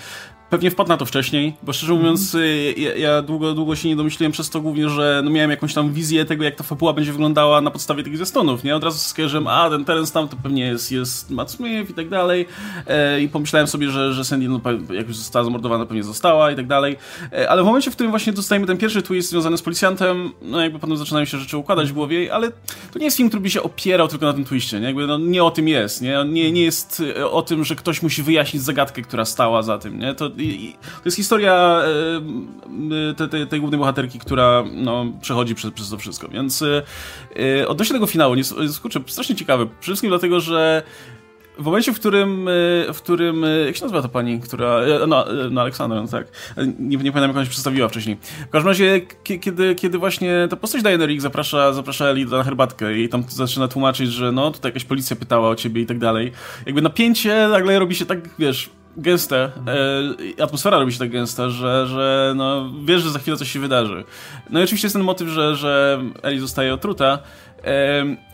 A: Pewnie wpadł na to wcześniej, bo szczerze mówiąc, mm. ja, ja, długo, długo się nie domyśliłem przez to głównie, że no miałem jakąś tam wizję tego, jak ta fabuła będzie wyglądała na podstawie tych zwiastunów, nie? Od razu skojarzyłem, a ten teren tam to pewnie jest, jest Matt Smith i tak dalej e, i pomyślałem sobie, że, że Sandy, no, jak już została zamordowana, pewnie została i tak dalej, e, ale w momencie, w którym właśnie dostajemy ten pierwszy twist związany z policjantem, no jakby potem zaczynają się rzeczy układać w głowie, ale to nie jest film, który by się opierał tylko na tym twiście, nie? Jakby no, nie o tym jest, nie? Nie, nie jest o tym, że ktoś musi wyjaśnić zagadkę, która stała za tym, nie? To i, to jest historia e, tej głównej bohaterki, która no, przechodzi przez, przez to wszystko. Więc e, odnośnie tego finału, nie, kurczę, strasznie ciekawe. Przede wszystkim dlatego, że w momencie, w którym, w którym, jak się nazywa ta pani, która, no, no Aleksandra, no tak, nie, nie pamiętam jak ona się przedstawiła wcześniej. W każdym razie, kiedy, kiedy właśnie ta postać Diana zaprasza, zaprasza Eli na herbatkę i tam zaczyna tłumaczyć, że no, tutaj jakaś policja pytała o ciebie i tak dalej, jakby napięcie nagle robi się tak, wiesz, gęste, e, atmosfera robi się tak gęsta, że, że no, wiesz, że za chwilę coś się wydarzy. No i oczywiście jest ten motyw, że, że Eli zostaje otruta,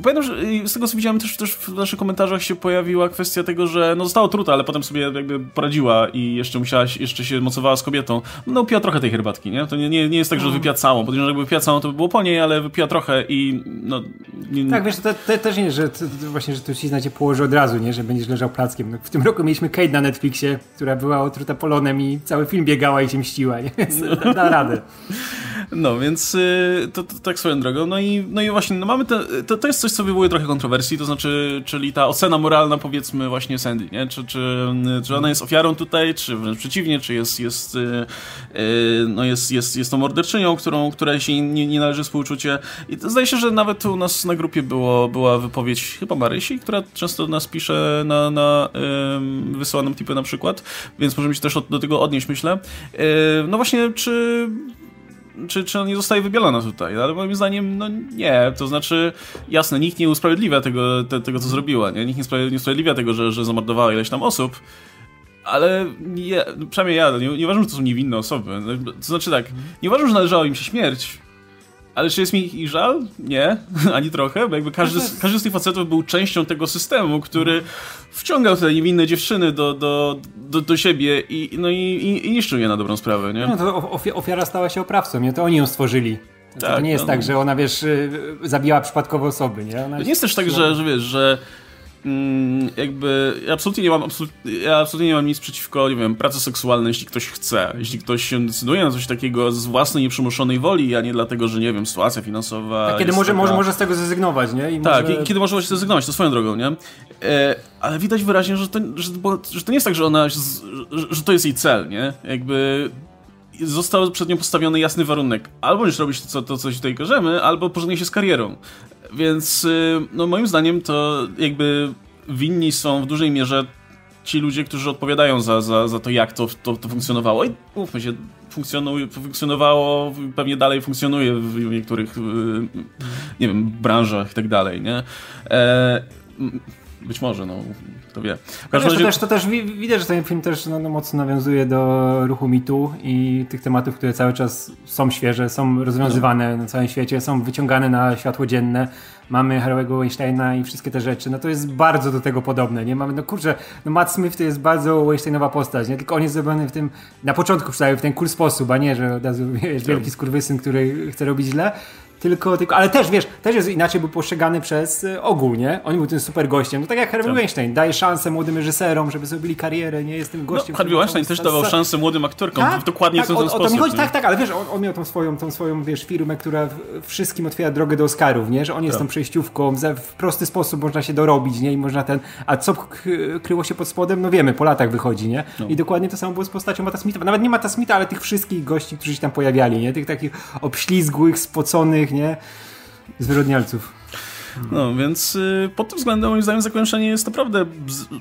A: Pamiętam, że z tego co widziałem też, też w naszych komentarzach się pojawiła kwestia tego, że no została truta, ale potem sobie jakby poradziła i jeszcze musiała, jeszcze się mocowała z kobietą. No upiła trochę tej herbatki, nie? To nie, nie, nie jest tak, że mm. wypiła całą. Podejrzewam, że jakby wypiła całą, to by było po niej, ale wypiła trochę i no...
B: Nie... Tak, wiesz, to, to, też nie, że to, właśnie, że tu ci znacie położy od razu, nie? Że będziesz leżał plackiem. No, w tym roku mieliśmy Kate na Netflixie, która była otruta polonem i cały film biegała i się mściła, nie? Więc da, da radę.
A: No, więc y, to, to, tak swoją drogą. No i, no i właśnie, no mamy te, to, to jest coś, co wywołuje trochę kontrowersji, to znaczy, czyli ta ocena moralna, powiedzmy, właśnie Sandy, nie? Czy, czy, czy ona jest ofiarą tutaj, czy wręcz przeciwnie, czy jest, jest, y, y, no jest, jest, jest to morderczynią, którą, której się nie, nie należy współczucie. I to, zdaje się, że nawet u nas na grupie było, była wypowiedź chyba Marysi, która często nas pisze na, na tipy na przykład, więc możemy się też do tego odnieść, myślę. No właśnie, czy czy, czy on nie zostaje wybielona tutaj, ale moim zdaniem, no nie, to znaczy, jasne, nikt nie usprawiedliwia tego, te, tego co zrobiła, nie? nikt nie, usprawiedliwia tego, że, że zamordowała ileś tam osób, ale nie, przynajmniej ja, nie, nie uważam, że to są niewinne osoby. To znaczy tak, nie uważam, że należała im się śmierć, ale czy jest mi ich żal? Nie, ani trochę, bo jakby każdy, z, każdy z tych facetów był częścią tego systemu, który wciągał te niewinne dziewczyny do, do, do, do siebie i, no i, i, i niszczył je na dobrą sprawę, nie?
B: No to ofiara stała się oprawcą, nie? To oni ją stworzyli. To, tak, to nie jest no. tak, że ona, wiesz, y, zabijała przypadkowo osoby, nie? Ona
A: to nie jest też tak, że, że wiesz, że jakby ja absolutnie nie mam ja absolutnie nie mam nic przeciwko, nie wiem, pracy seksualnej, jeśli ktoś chce. Jeśli ktoś się decyduje na coś takiego z własnej nieprzymuszonej woli, a nie dlatego, że nie wiem, sytuacja finansowa.
B: A kiedy może, taka... może, może z tego zrezygnować, nie?
A: I tak, może... kiedy może zrezygnować, to swoją drogą, nie? E, ale widać wyraźnie, że to, że, że to nie jest tak, że ona, że, że to jest jej cel, nie? Jakby został przed nią postawiony jasny warunek. Albo będziesz robić to, to coś tutaj każemy, albo pożegnaj się z karierą. Więc y, no moim zdaniem to jakby winni są w dużej mierze ci ludzie, którzy odpowiadają za, za, za to, jak to, to, to funkcjonowało. I mówmy się, funkcjonowało, pewnie dalej funkcjonuje w niektórych, y, nie wiem, branżach i tak dalej, nie? E, być może, no, kto wie.
B: Razie... To, też, to też widać, że ten film też no, no, mocno nawiązuje do ruchu mitu i tych tematów, które cały czas są świeże, są rozwiązywane no. na całym świecie, są wyciągane na światło dzienne. Mamy Harry'ego Weinsteina i wszystkie te rzeczy. No to jest bardzo do tego podobne, nie? Mamy, no kurczę, no Matt Smith to jest bardzo Weinsteinowa postać, nie? Tylko on jest zrobiony w tym, na początku przynajmniej w ten cool sposób, a nie, że od razu wiesz, wielki skurwysyn, który chce robić źle tylko, tylko, ale też, wiesz, też jest inaczej był postrzegany przez y, ogół, nie? On był tym super gościem. No tak jak Harvey tak. Weinstein, daje szansę młodym reżyserom, żeby zrobili karierę, nie? Jest tym gościem.
A: No, Harvey Weinstein też dawał szansę młodym aktorkom, tak, dokładnie tak, w ten o, sposób. O chodzi,
B: tak, tak, ale wiesz, on, on, miał tą swoją, tą swoją, wiesz, firmę, która wszystkim otwiera drogę do Oscarów, nie? Że on jest tak. tą przejściówką, w prosty sposób można się dorobić, nie? I można ten, a co kryło się pod spodem, no wiemy, po latach wychodzi, nie? No. I dokładnie to samo było z postacią Mata Smitha. Nawet nie Mata Smitha, ale tych wszystkich gości, którzy się tam pojawiali, nie? Tych takich obślizgłych, spoconych, nie? Zwyrodnialców.
A: No, więc y, pod tym względem moim zdaniem zakończenie jest naprawdę,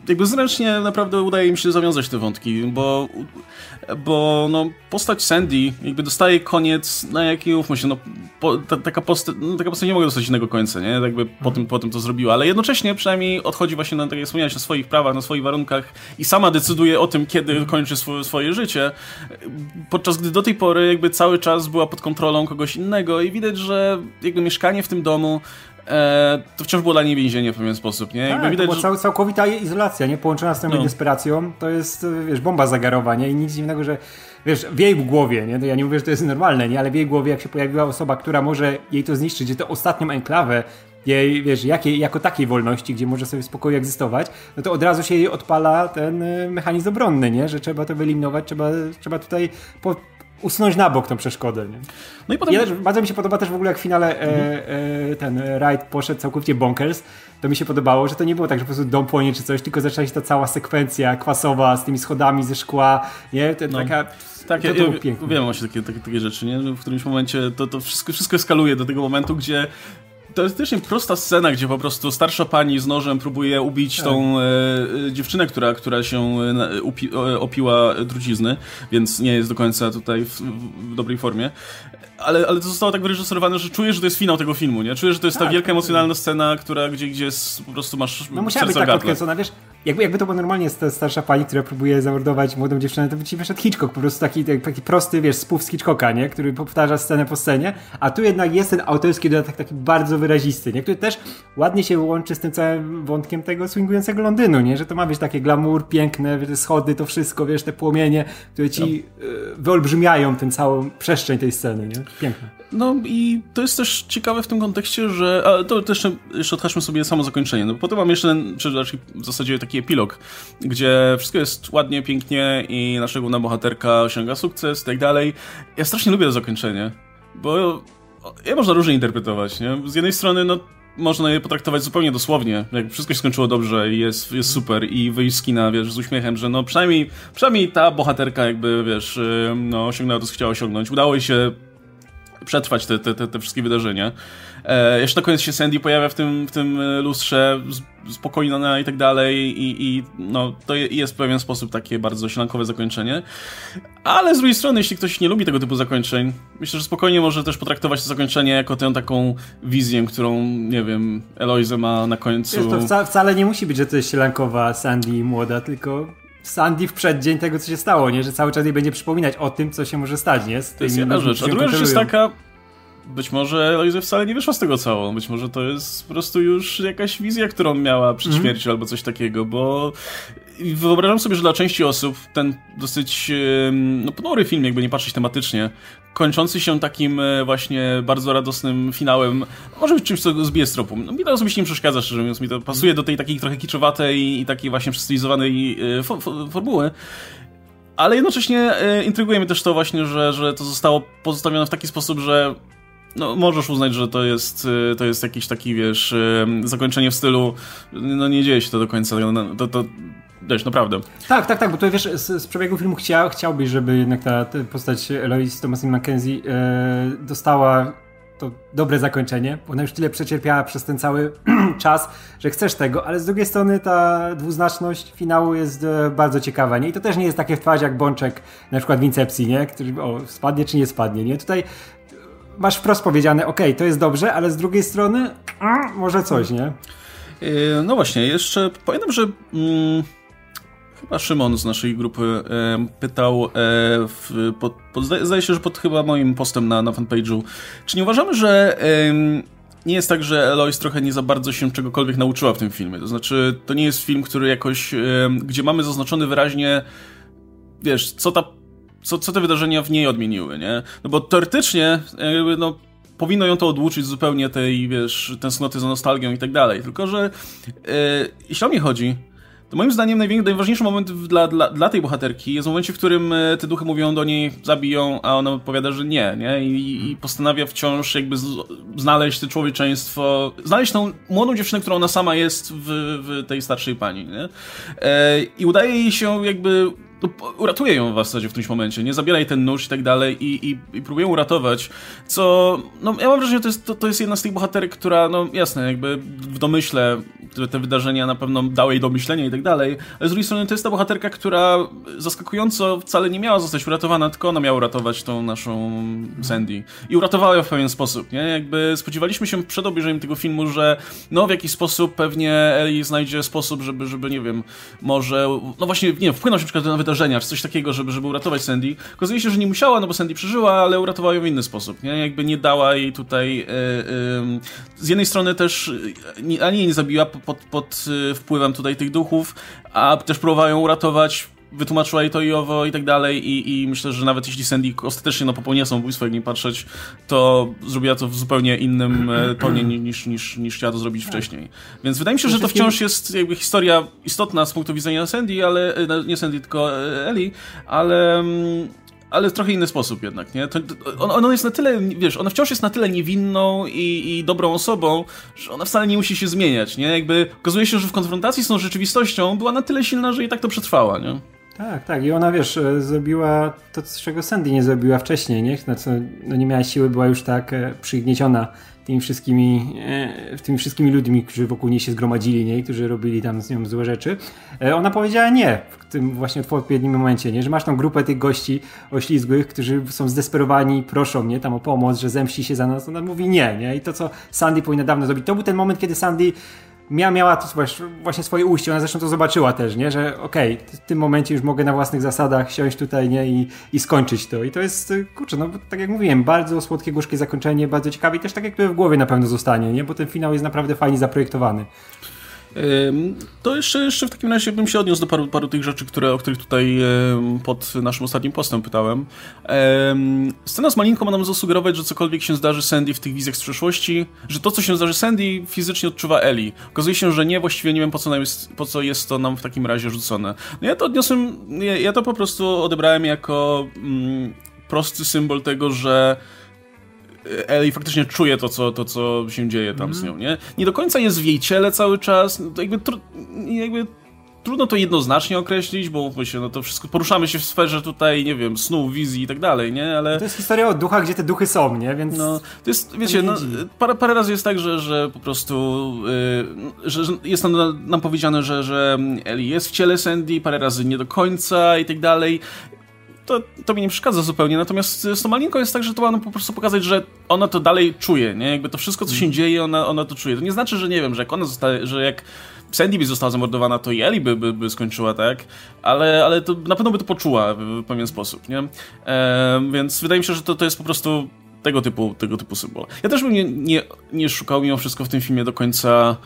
A: jakby zręcznie naprawdę udaje mi się zawiązać te wątki, bo, bo no, postać Sandy jakby dostaje koniec, na jaki ufmy się, no, po, ta, taka, postać, no, taka postać nie mogła dostać innego końca, nie? Jakby po tym, po tym to zrobiła, ale jednocześnie przynajmniej odchodzi właśnie na, tak jak wspomniałeś, na swoich prawach, na swoich warunkach i sama decyduje o tym, kiedy kończy swoje, życie, podczas gdy do tej pory jakby cały czas była pod kontrolą kogoś innego i widać, że jakby mieszkanie w tym domu to wciąż było dla niej więzienie w pewien sposób, nie?
B: Tak, widać, to że... całkowita izolacja, nie? Połączona z tą no. desperacją, to jest, wiesz, bomba zagarowa, nie? I nic dziwnego, że wiesz, w jej głowie, nie? To ja nie mówię, że to jest normalne, nie? Ale w jej głowie, jak się pojawiła osoba, która może jej to zniszczyć, gdzie to ostatnią enklawę jej, wiesz, jakiej, jako takiej wolności, gdzie może sobie w spokoju egzystować, no to od razu się jej odpala ten y, mechanizm obronny, nie? Że trzeba to wyeliminować, trzeba, trzeba tutaj po, usunąć na bok tą przeszkodę. Nie? No i potem... Ja bardzo mi się podoba też w ogóle jak w finale e, e, ten Ride poszedł całkowicie bonkers, to mi się podobało, że to nie było tak, że po prostu dom płonie czy coś, tylko zaczęła się ta cała sekwencja kwasowa z tymi schodami ze szkła, nie? To, no. Taka...
A: Tak, to, to ja, ja, wiem właśnie takie, takie, takie rzeczy, nie? W którymś momencie to, to wszystko, wszystko eskaluje do tego momentu, gdzie teoretycznie prosta scena, gdzie po prostu starsza pani z nożem próbuje ubić tak. tą e, e dziewczynę, która, która się e, upi, e, opiła trucizny, więc nie jest do końca tutaj w, w dobrej formie. Ale, ale to zostało tak wyreżyserowane, że czujesz, że to jest finał tego filmu, nie? Czujesz, że to jest tak, ta wielka emocjonalna scena, która gdzie, gdzie jest, po prostu masz
B: No musiała być tak odkręcona, wiesz, jakby, jakby to było normalnie jest ta starsza pani, która próbuje zamordować młodą dziewczynę, to by ci wyszedł Hitchcock, po prostu taki, taki prosty, wiesz, spów z Hitchcocka, nie? Który powtarza scenę po scenie, a tu jednak jest ten autorski dodatek taki bardzo wyrazisty, nie? Który też ładnie się łączy z tym całym wątkiem tego swingującego Londynu, nie? Że to ma być takie glamour, piękne, schody, to wszystko, wiesz, te płomienie, które ci no. wyolbrzymiają tę całą przestrzeń tej sceny, nie? Piękne.
A: No i to jest też ciekawe w tym kontekście, że. A to też jeszcze odhaczmy sobie samo zakończenie. No potem mam jeszcze ten, czy raczej w zasadzie taki epilog, gdzie wszystko jest ładnie, pięknie i nasza główna bohaterka osiąga sukces i tak dalej. Ja strasznie lubię to zakończenie, bo je można różnie interpretować, nie? Z jednej strony, no można je potraktować zupełnie dosłownie, jak wszystko się skończyło dobrze i jest, jest super i wyjść z kina, wiesz, z uśmiechem, że no przynajmniej, przynajmniej ta bohaterka jakby, wiesz, no osiągnęła to, co chciała osiągnąć. Udało jej się przetrwać te, te, te, te wszystkie wydarzenia. E, jeszcze na koniec się Sandy pojawia w tym, w tym e, lustrze, spokojna i tak dalej i, i no, to jest w pewien sposób takie bardzo sielankowe zakończenie. Ale z drugiej strony, jeśli ktoś nie lubi tego typu zakończeń, myślę, że spokojnie może też potraktować to zakończenie jako tę taką wizję, którą, nie wiem, Eloise ma na końcu. Wiesz,
B: to wca wcale nie musi być, że to jest sielankowa Sandy młoda, tylko Sandy w przeddzień tego, co się stało, nie? Że cały czas jej będzie przypominać o tym, co się może stać, nie?
A: Z to jest jedna rzecz. A druga rzecz jest taka, być może Eloise wcale nie wyszła z tego całą. Być może to jest po prostu już jakaś wizja, którą miała przed mm. śmiercią albo coś takiego, bo wyobrażam sobie, że dla części osób ten dosyć no, ponury film, jakby nie patrzeć tematycznie, kończący się takim e, właśnie bardzo radosnym finałem, może być czymś, co zbije z tropu. No, mi to osobiście nie przeszkadza, szczerze mówiąc, mi to pasuje do tej takiej trochę kiczowatej i takiej właśnie przestylizowanej e, fo fo formuły. Ale jednocześnie e, intryguje mnie też to właśnie, że, że to zostało pozostawione w taki sposób, że no, możesz uznać, że to jest, to jest jakiś taki, wiesz, zakończenie w stylu, no nie dzieje się to do końca, no, to, to, Wiesz, naprawdę.
B: Tak, tak, tak, bo to wiesz, z, z przebiegu filmu chciał, chciałbyś, żeby jednak ta, ta postać Eloise Thomasin McKenzie e, dostała to dobre zakończenie. Ona już tyle przecierpiała przez ten cały czas, że chcesz tego, ale z drugiej strony ta dwuznaczność finału jest e, bardzo ciekawa, nie? I to też nie jest takie w twarz jak Bączek na przykład w Incepcji, nie? Który, o, spadnie czy nie spadnie, nie? Tutaj masz wprost powiedziane, ok, to jest dobrze, ale z drugiej strony a, może coś, nie?
A: E, no właśnie, jeszcze pamiętam, że... Mm Chyba Szymon z naszej grupy e, pytał, e, w, pod, pod, zdaje się, że pod chyba moim postem na, na fanpage'u, czy nie uważamy, że e, nie jest tak, że Eloise trochę nie za bardzo się czegokolwiek nauczyła w tym filmie. To znaczy, to nie jest film, który jakoś, gdzie mamy zaznaczony wyraźnie, wiesz, co ta, co, co te wydarzenia w niej odmieniły, nie? No bo teoretycznie, jakby, no, powinno ją to odłuczyć zupełnie tej, wiesz, tęsknoty za nostalgią i tak dalej. Tylko, że e, jeśli o mnie chodzi, to moim zdaniem najważniejszy moment dla, dla, dla tej bohaterki jest w momencie, w którym e, te duchy mówią do niej, zabiją, a ona odpowiada, że nie, nie? I, i postanawia wciąż jakby z, znaleźć to człowieczeństwo, znaleźć tą młodą dziewczynę, którą ona sama jest w, w tej starszej pani, nie? E, I udaje jej się jakby no, uratuje ją w zasadzie w którymś momencie, nie zabieraj ten nóż i tak dalej i, i, i próbuje uratować, co, no ja mam wrażenie, że to jest, to, to jest jedna z tych bohaterek, która, no jasne, jakby w domyśle te wydarzenia na pewno dały jej do myślenia i tak dalej, ale z drugiej strony to jest ta bohaterka, która zaskakująco wcale nie miała zostać uratowana, tylko ona miała uratować tą naszą Sandy. I uratowała ją w pewien sposób, nie? Jakby spodziewaliśmy się przed obejrzeniem tego filmu, że no w jakiś sposób pewnie Ellie znajdzie sposób, żeby, żeby nie wiem, może, no właśnie, nie wiem, wpłynąć na przykład na wydarzenia, czy coś takiego, żeby, żeby uratować Sandy. Okazuje się, że nie musiała, no bo Sandy przeżyła, ale uratowała ją w inny sposób, nie? Jakby nie dała jej tutaj, yy, yy, z jednej strony też, yy, ani jej nie zabiła, pod, pod y, wpływem tutaj tych duchów, a też próbowają uratować wytłumaczyła jej to i owo i tak dalej i, i myślę, że nawet jeśli Sandy ostatecznie no, popełniła samobójstwo, jak nie patrzeć, to zrobiła to w zupełnie innym e, tonie niż, niż, niż chciała to zrobić tak. wcześniej. Więc wydaje mi się, że to wciąż jest jakby historia istotna z punktu widzenia Sandy, ale e, nie Sandy, tylko e, Ellie, ale mm, ale w trochę inny sposób jednak, nie? To, jest na tyle, wiesz, ona wciąż jest na tyle niewinną i, i, dobrą osobą, że ona wcale nie musi się zmieniać, nie? Jakby okazuje się, że w konfrontacji z tą rzeczywistością była na tyle silna, że i tak to przetrwała, nie?
B: Tak, tak. I ona, wiesz, e, zrobiła to, czego Sandy nie zrobiła wcześniej, nie? Co, no nie miała siły, była już tak e, przygnieciona tymi wszystkimi, e, tymi wszystkimi ludźmi, którzy wokół niej się zgromadzili, nie? którzy robili tam z nią złe rzeczy. Ona powiedziała nie w tym właśnie w odpowiednim momencie, nie? że masz tą grupę tych gości oślizgłych, którzy są zdesperowani, proszą mnie tam o pomoc, że zemści się za nas. Ona mówi nie, nie? I to, co Sandy powinna dawno zrobić, to był ten moment, kiedy Sandy Mia miała to właśnie swoje ujście, ona zresztą to zobaczyła też, nie? że okej, okay, w tym momencie już mogę na własnych zasadach siąść tutaj nie? I, i skończyć to. I to jest, kurczę, no tak jak mówiłem, bardzo słodkie, gorzkie zakończenie, bardzo ciekawe i też tak jak w głowie na pewno zostanie, nie? bo ten finał jest naprawdę fajnie zaprojektowany.
A: To jeszcze, jeszcze w takim razie bym się odniósł do paru, paru tych rzeczy, które, o których tutaj pod naszym ostatnim postem pytałem. Scena z Malinką ma nam zasugerować, że cokolwiek się zdarzy Sandy w tych wizjach z przeszłości, że to, co się zdarzy Sandy, fizycznie odczuwa Ellie. Okazuje się, że nie, właściwie nie wiem, po co, jest, po co jest to nam w takim razie rzucone. No ja to odniosłem, ja, ja to po prostu odebrałem jako mm, prosty symbol tego, że Ellie faktycznie czuje to co, to, co się dzieje tam mm. z mhm. nią, nie? Nie do końca jest w jej ciele cały czas, no jakby, tr jakby trudno to jednoznacznie określić, bo mówmy się, no to wszystko, poruszamy się w sferze tutaj, nie wiem, snu, wizji i tak dalej, nie? Ale...
B: To jest historia o duchach, gdzie te duchy są, nie? Więc...
A: No, to jest, wiecie, no, parę, parę razy jest tak, że, że po prostu yy, że, że, jest nam, nam powiedziane, że, że Ellie jest w ciele Sandy, parę razy nie do końca i tak dalej to, to mi nie przeszkadza zupełnie. Natomiast z tą malinką jest tak, że to ma po prostu pokazać, że ona to dalej czuje, nie? Jakby to wszystko, co się mm. dzieje, ona, ona to czuje. To nie znaczy, że nie wiem, że jak ona zostaje, że jak Sandy by została zamordowana, to i Ellie by, by, by skończyła, tak? Ale, ale to na pewno by to poczuła w, w pewien sposób, nie? E, więc wydaje mi się, że to, to jest po prostu tego typu, tego typu symbol. Ja też bym nie, nie, nie szukał mimo wszystko w tym filmie do końca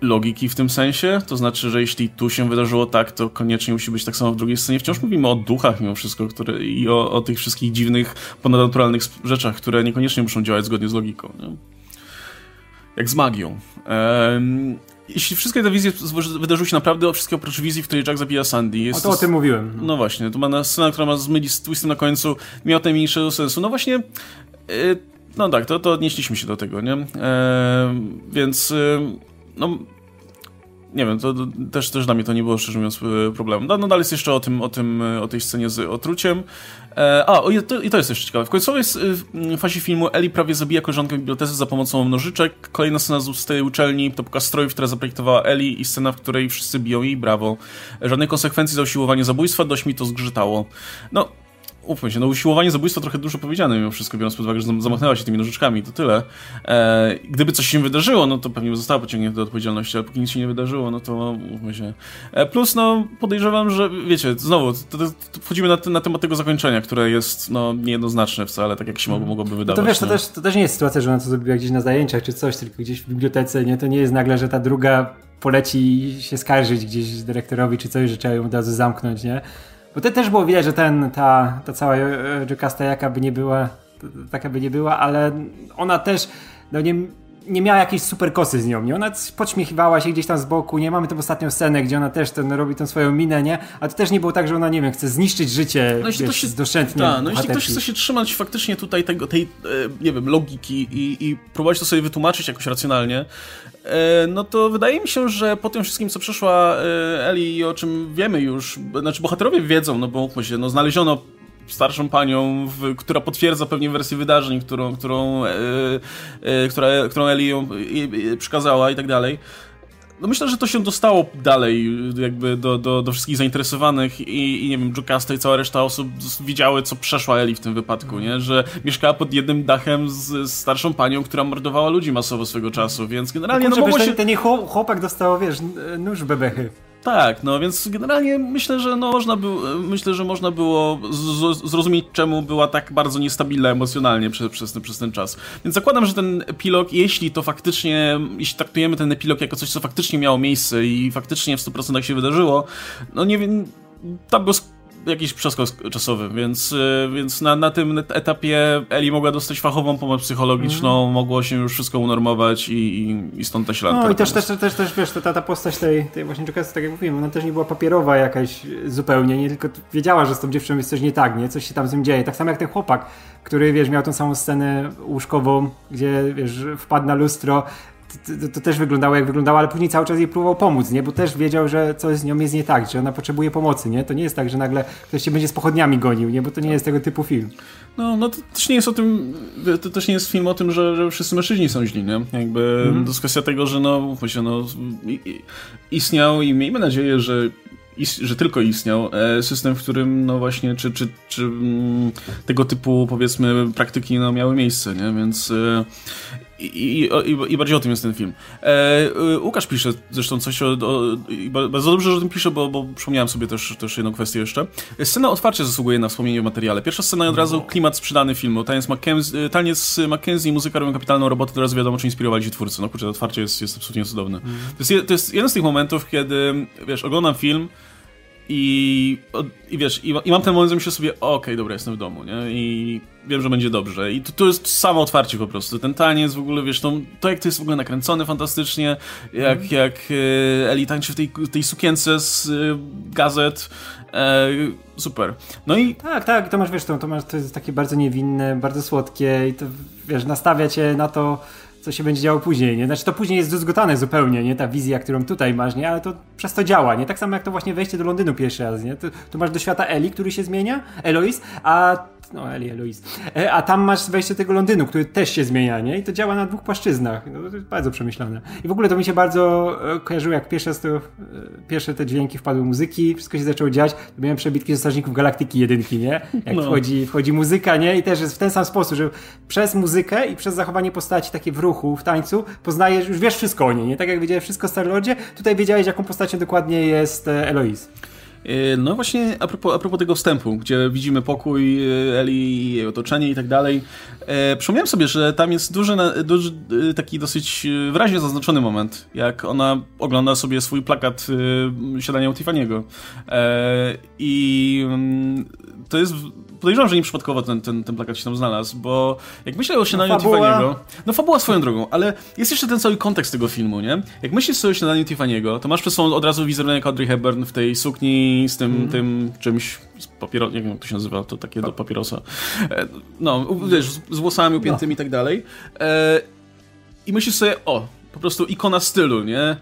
A: logiki w tym sensie, to znaczy, że jeśli tu się wydarzyło tak, to koniecznie musi być tak samo w drugiej scenie. Wciąż mówimy o duchach mimo wszystko które, i o, o tych wszystkich dziwnych, ponadnaturalnych rzeczach, które niekoniecznie muszą działać zgodnie z logiką. Nie? Jak z magią. Ehm, jeśli wszystkie te wizje wydarzyły się naprawdę, wszystkie oprócz wizji, w której Jack zabija Sandy. Jest
B: o to o tym mówiłem.
A: No właśnie, to ma scena, która ma zmyli z twistem na końcu, miała najmniejszego sensu. No właśnie, yy, no tak, to, to odnieśliśmy się do tego, nie? Więc... Yy, no nie wiem, to, też, też dla mnie to nie było szczerze mówiąc e, problemem. No, no dalej jest jeszcze o tym, o tym, e, o tej scenie z otruciem. E, a, o, i, to, i to jest jeszcze ciekawe. W końcowej fazie filmu Eli prawie zabija koleżankę w bibliotece za pomocą nożyczek. Kolejna scena z tej uczelni to pokaz strojów, które zaprojektowała Eli i scena, w której wszyscy biją jej brawo. Żadnej konsekwencji za usiłowanie zabójstwa, dość mi to zgrzytało. No, Ufmy się, no usiłowanie zabójstwa trochę dużo powiedziane mimo wszystko, biorąc pod uwagę, że zamachnęła się tymi nożyczkami, to tyle. E, gdyby coś się wydarzyło, no to pewnie została pociągnięta do odpowiedzialności, ale póki nic się nie wydarzyło, no to ufmy się. E, plus, no podejrzewam, że wiecie, znowu, to, to, to wchodzimy na, na, temat tego zakończenia, które jest, no, niejednoznaczne wcale, tak jak się mogło, mogłoby wydawać.
B: No to wiesz, to też, to też nie jest sytuacja, że ona to zrobiła gdzieś na zajęciach czy coś, tylko gdzieś w bibliotece, nie? To nie jest nagle, że ta druga poleci się skarżyć gdzieś dyrektorowi czy coś, że trzeba ją od razu zamknąć, nie? Bo to też było widać, że ten, ta, ta cała Jokasta jaka by nie była taka by nie była, ale ona też, no nie nie miała jakiejś super kosy z nią, nie? Ona podśmiechiwała się gdzieś tam z boku, nie? Mamy tę ostatnią scenę, gdzie ona też ten, robi tą swoją minę, nie? A to też nie było tak, że ona, nie wiem, chce zniszczyć życie, no jeśli wiesz, się, doszczętnie.
A: Tak, no jeśli ktoś chce się trzymać faktycznie tutaj tego, tej, e, nie wiem, logiki i, i próbować to sobie wytłumaczyć jakoś racjonalnie, e, no to wydaje mi się, że po tym wszystkim, co przeszła e, Eli i o czym wiemy już, znaczy bohaterowie wiedzą, no bo się, no znaleziono starszą panią, w, która potwierdza pewnie wersję wydarzeń, którą, którą, e, e, która, którą Eli ją e, przekazała i tak dalej. No myślę, że to się dostało dalej jakby do, do, do wszystkich zainteresowanych i, i nie wiem, Jocasta i cała reszta osób widziały, co przeszła Eli w tym wypadku, nie? Że mieszkała pod jednym dachem z, z starszą panią, która mordowała ludzi masowo swego czasu, więc generalnie
B: no, kurczę, no się... Ten, ten chłopak dostał, wiesz, nóż bebechy.
A: Tak, no więc generalnie myślę, że no można było, myślę, że można było zrozumieć, czemu była tak bardzo niestabilna emocjonalnie przez, przez, ten, przez ten czas. Więc zakładam, że ten epilog, jeśli to faktycznie, jeśli traktujemy ten epilog jako coś, co faktycznie miało miejsce i faktycznie w 100% się wydarzyło, no nie wiem, tam był jakiś przeskok czasowy, więc, y, więc na, na tym etapie Eli mogła dostać fachową pomoc psychologiczną, mm. mogło się już wszystko unormować i, i, i stąd ta śladka.
B: No i też, też, też, też, wiesz, ta, ta postać tej, tej właśnie Jokasa, tak jak mówiłem, ona też nie była papierowa jakaś zupełnie, nie tylko wiedziała, że z tą dziewczyną jest coś nie tak, nie? Coś się tam z nim dzieje. Tak samo jak ten chłopak, który, wiesz, miał tą samą scenę łóżkową, gdzie, wiesz, wpadł na lustro, to, to, też wyglądało jak wyglądało, ale później cały czas jej próbował pomóc, nie? Bo też wiedział, że coś z nią jest nie tak, że ona potrzebuje pomocy, nie? To nie jest tak, że nagle ktoś się będzie z pochodniami gonił, nie? Bo to nie jest tego typu film.
A: No, no to też nie jest o tym, to też nie jest film o tym, że, że wszyscy mężczyźni są źli, nie? Jakby mm. to jest kwestia tego, że no, się, no istniał i miejmy nadzieję, że że tylko istniał e, system, w którym no właśnie, czy, czy, czy mm, tego typu powiedzmy praktyki no, miały miejsce, nie? Więc e, i, i, i, bardziej o tym jest ten film. E, Łukasz pisze zresztą coś o, o, bardzo dobrze, że o tym pisze, bo, bo przypomniałem sobie też, też jedną kwestię jeszcze. Scena otwarcie zasługuje na wspomnienie w materiale. Pierwsza scena od razu klimat sprzedany filmu. Taniec Mackenzie, taniec Mackenzie i muzyka robią kapitalną robotę, teraz wiadomo, czy inspirowali się twórcy. No kurczę, to otwarcie jest, jest absolutnie cudowne. Mm. To, jest, to jest jeden z tych momentów, kiedy, wiesz, oglądam film, i, i wiesz, i, i mam ten moment, że myślę sobie, okej, okay, dobra, jestem w domu, nie? I wiem, że będzie dobrze. I to, to jest samo otwarcie po prostu. Ten taniec w ogóle, wiesz, to, to jak to jest w ogóle nakręcone fantastycznie, jak, mm. jak e, Eli tańczy w tej, tej sukience z e, gazet. E, super. No i...
B: Tak, tak, to masz, wiesz, to, to, masz, to jest takie bardzo niewinne, bardzo słodkie i to, wiesz, nastawia cię na to co się będzie działo później, nie? Znaczy to później jest zdruzgotane zupełnie, nie? Ta wizja, którą tutaj masz, nie? Ale to przez to działa, nie? Tak samo jak to właśnie wejście do Londynu pierwszy raz, nie? Tu, tu masz do świata Eli, który się zmienia, Eloise, a no Eli Eloise. E, a tam masz wejście tego Londynu, który też się zmienia, nie? I to działa na dwóch płaszczyznach. No, to jest bardzo przemyślane. I w ogóle to mi się bardzo e, kojarzyło, jak pierwsze, to, e, pierwsze te dźwięki wpadły muzyki, wszystko się zaczęło dziać, to miałem przebitki ze Strażników Galaktyki jedynki, nie? Jak no. wchodzi, wchodzi muzyka, nie? I też jest w ten sam sposób, że przez muzykę i przez zachowanie postaci takie w ruchu, w tańcu, poznajesz, już wiesz wszystko o niej, nie? Tak jak wiedziałeś wszystko o Starlordzie, tutaj wiedziałeś, jaką postacią dokładnie jest Eloise.
A: E, no właśnie a propos, a propos tego wstępu, gdzie widzimy pokój e, Eli, jej otoczenie i tak dalej. E, przypomniałem sobie, że tam jest duży, duży, taki dosyć wyraźnie zaznaczony moment, jak ona ogląda sobie swój plakat siadania u Tiffany'ego. I mm, to jest podejrzewam, że nie przypadkowo ten, ten, ten plakat się tam znalazł, bo jak myślę o śniadaniu no, Tiffany'ego... No fabuła swoją drogą, ale jest jeszcze ten cały kontekst tego filmu, nie? Jak myślisz sobie o śniadaniu Tiffany'ego, to masz przed sobą od razu wizerunek Audrey Hepburn w tej sukni z tym, mm. tym czymś z papiero... nie wiem jak to się nazywa, to takie do papierosa. E, no, wiesz, z włosami upiętymi no. i tak dalej. E, I myślisz sobie, o, po prostu ikona stylu, nie?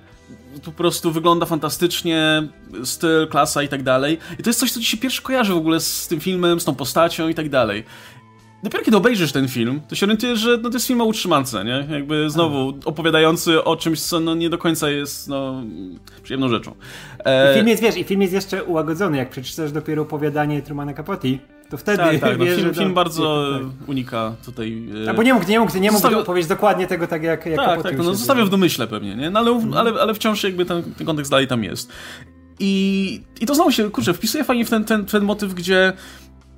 A: Po prostu wygląda fantastycznie, styl, klasa i tak dalej. I to jest coś, co ci się pierwszy kojarzy w ogóle z tym filmem, z tą postacią i tak dalej. Dopiero kiedy obejrzysz ten film, to się orientujesz, że no, to jest film o utrzymance, nie? Jakby znowu opowiadający o czymś, co no, nie do końca jest no, przyjemną rzeczą.
B: E... I film jest, wiesz, i film jest jeszcze ułagodzony, jak przeczytasz dopiero opowiadanie Trumana Capote, to wtedy tak,
A: tak, no, wiesz, film, film bardzo tak. unika tutaj...
B: E... A bo nie mógł, nie mógł, nie mógł powiedzieć dokładnie tego tak jak, jak
A: Tak, tak, no, no zostawiam w domyśle pewnie, nie? No, ale, mm. ale, ale wciąż jakby ten, ten kontekst dalej tam jest. I, I to znowu się, kurczę, wpisuje fajnie w ten, ten, ten motyw, gdzie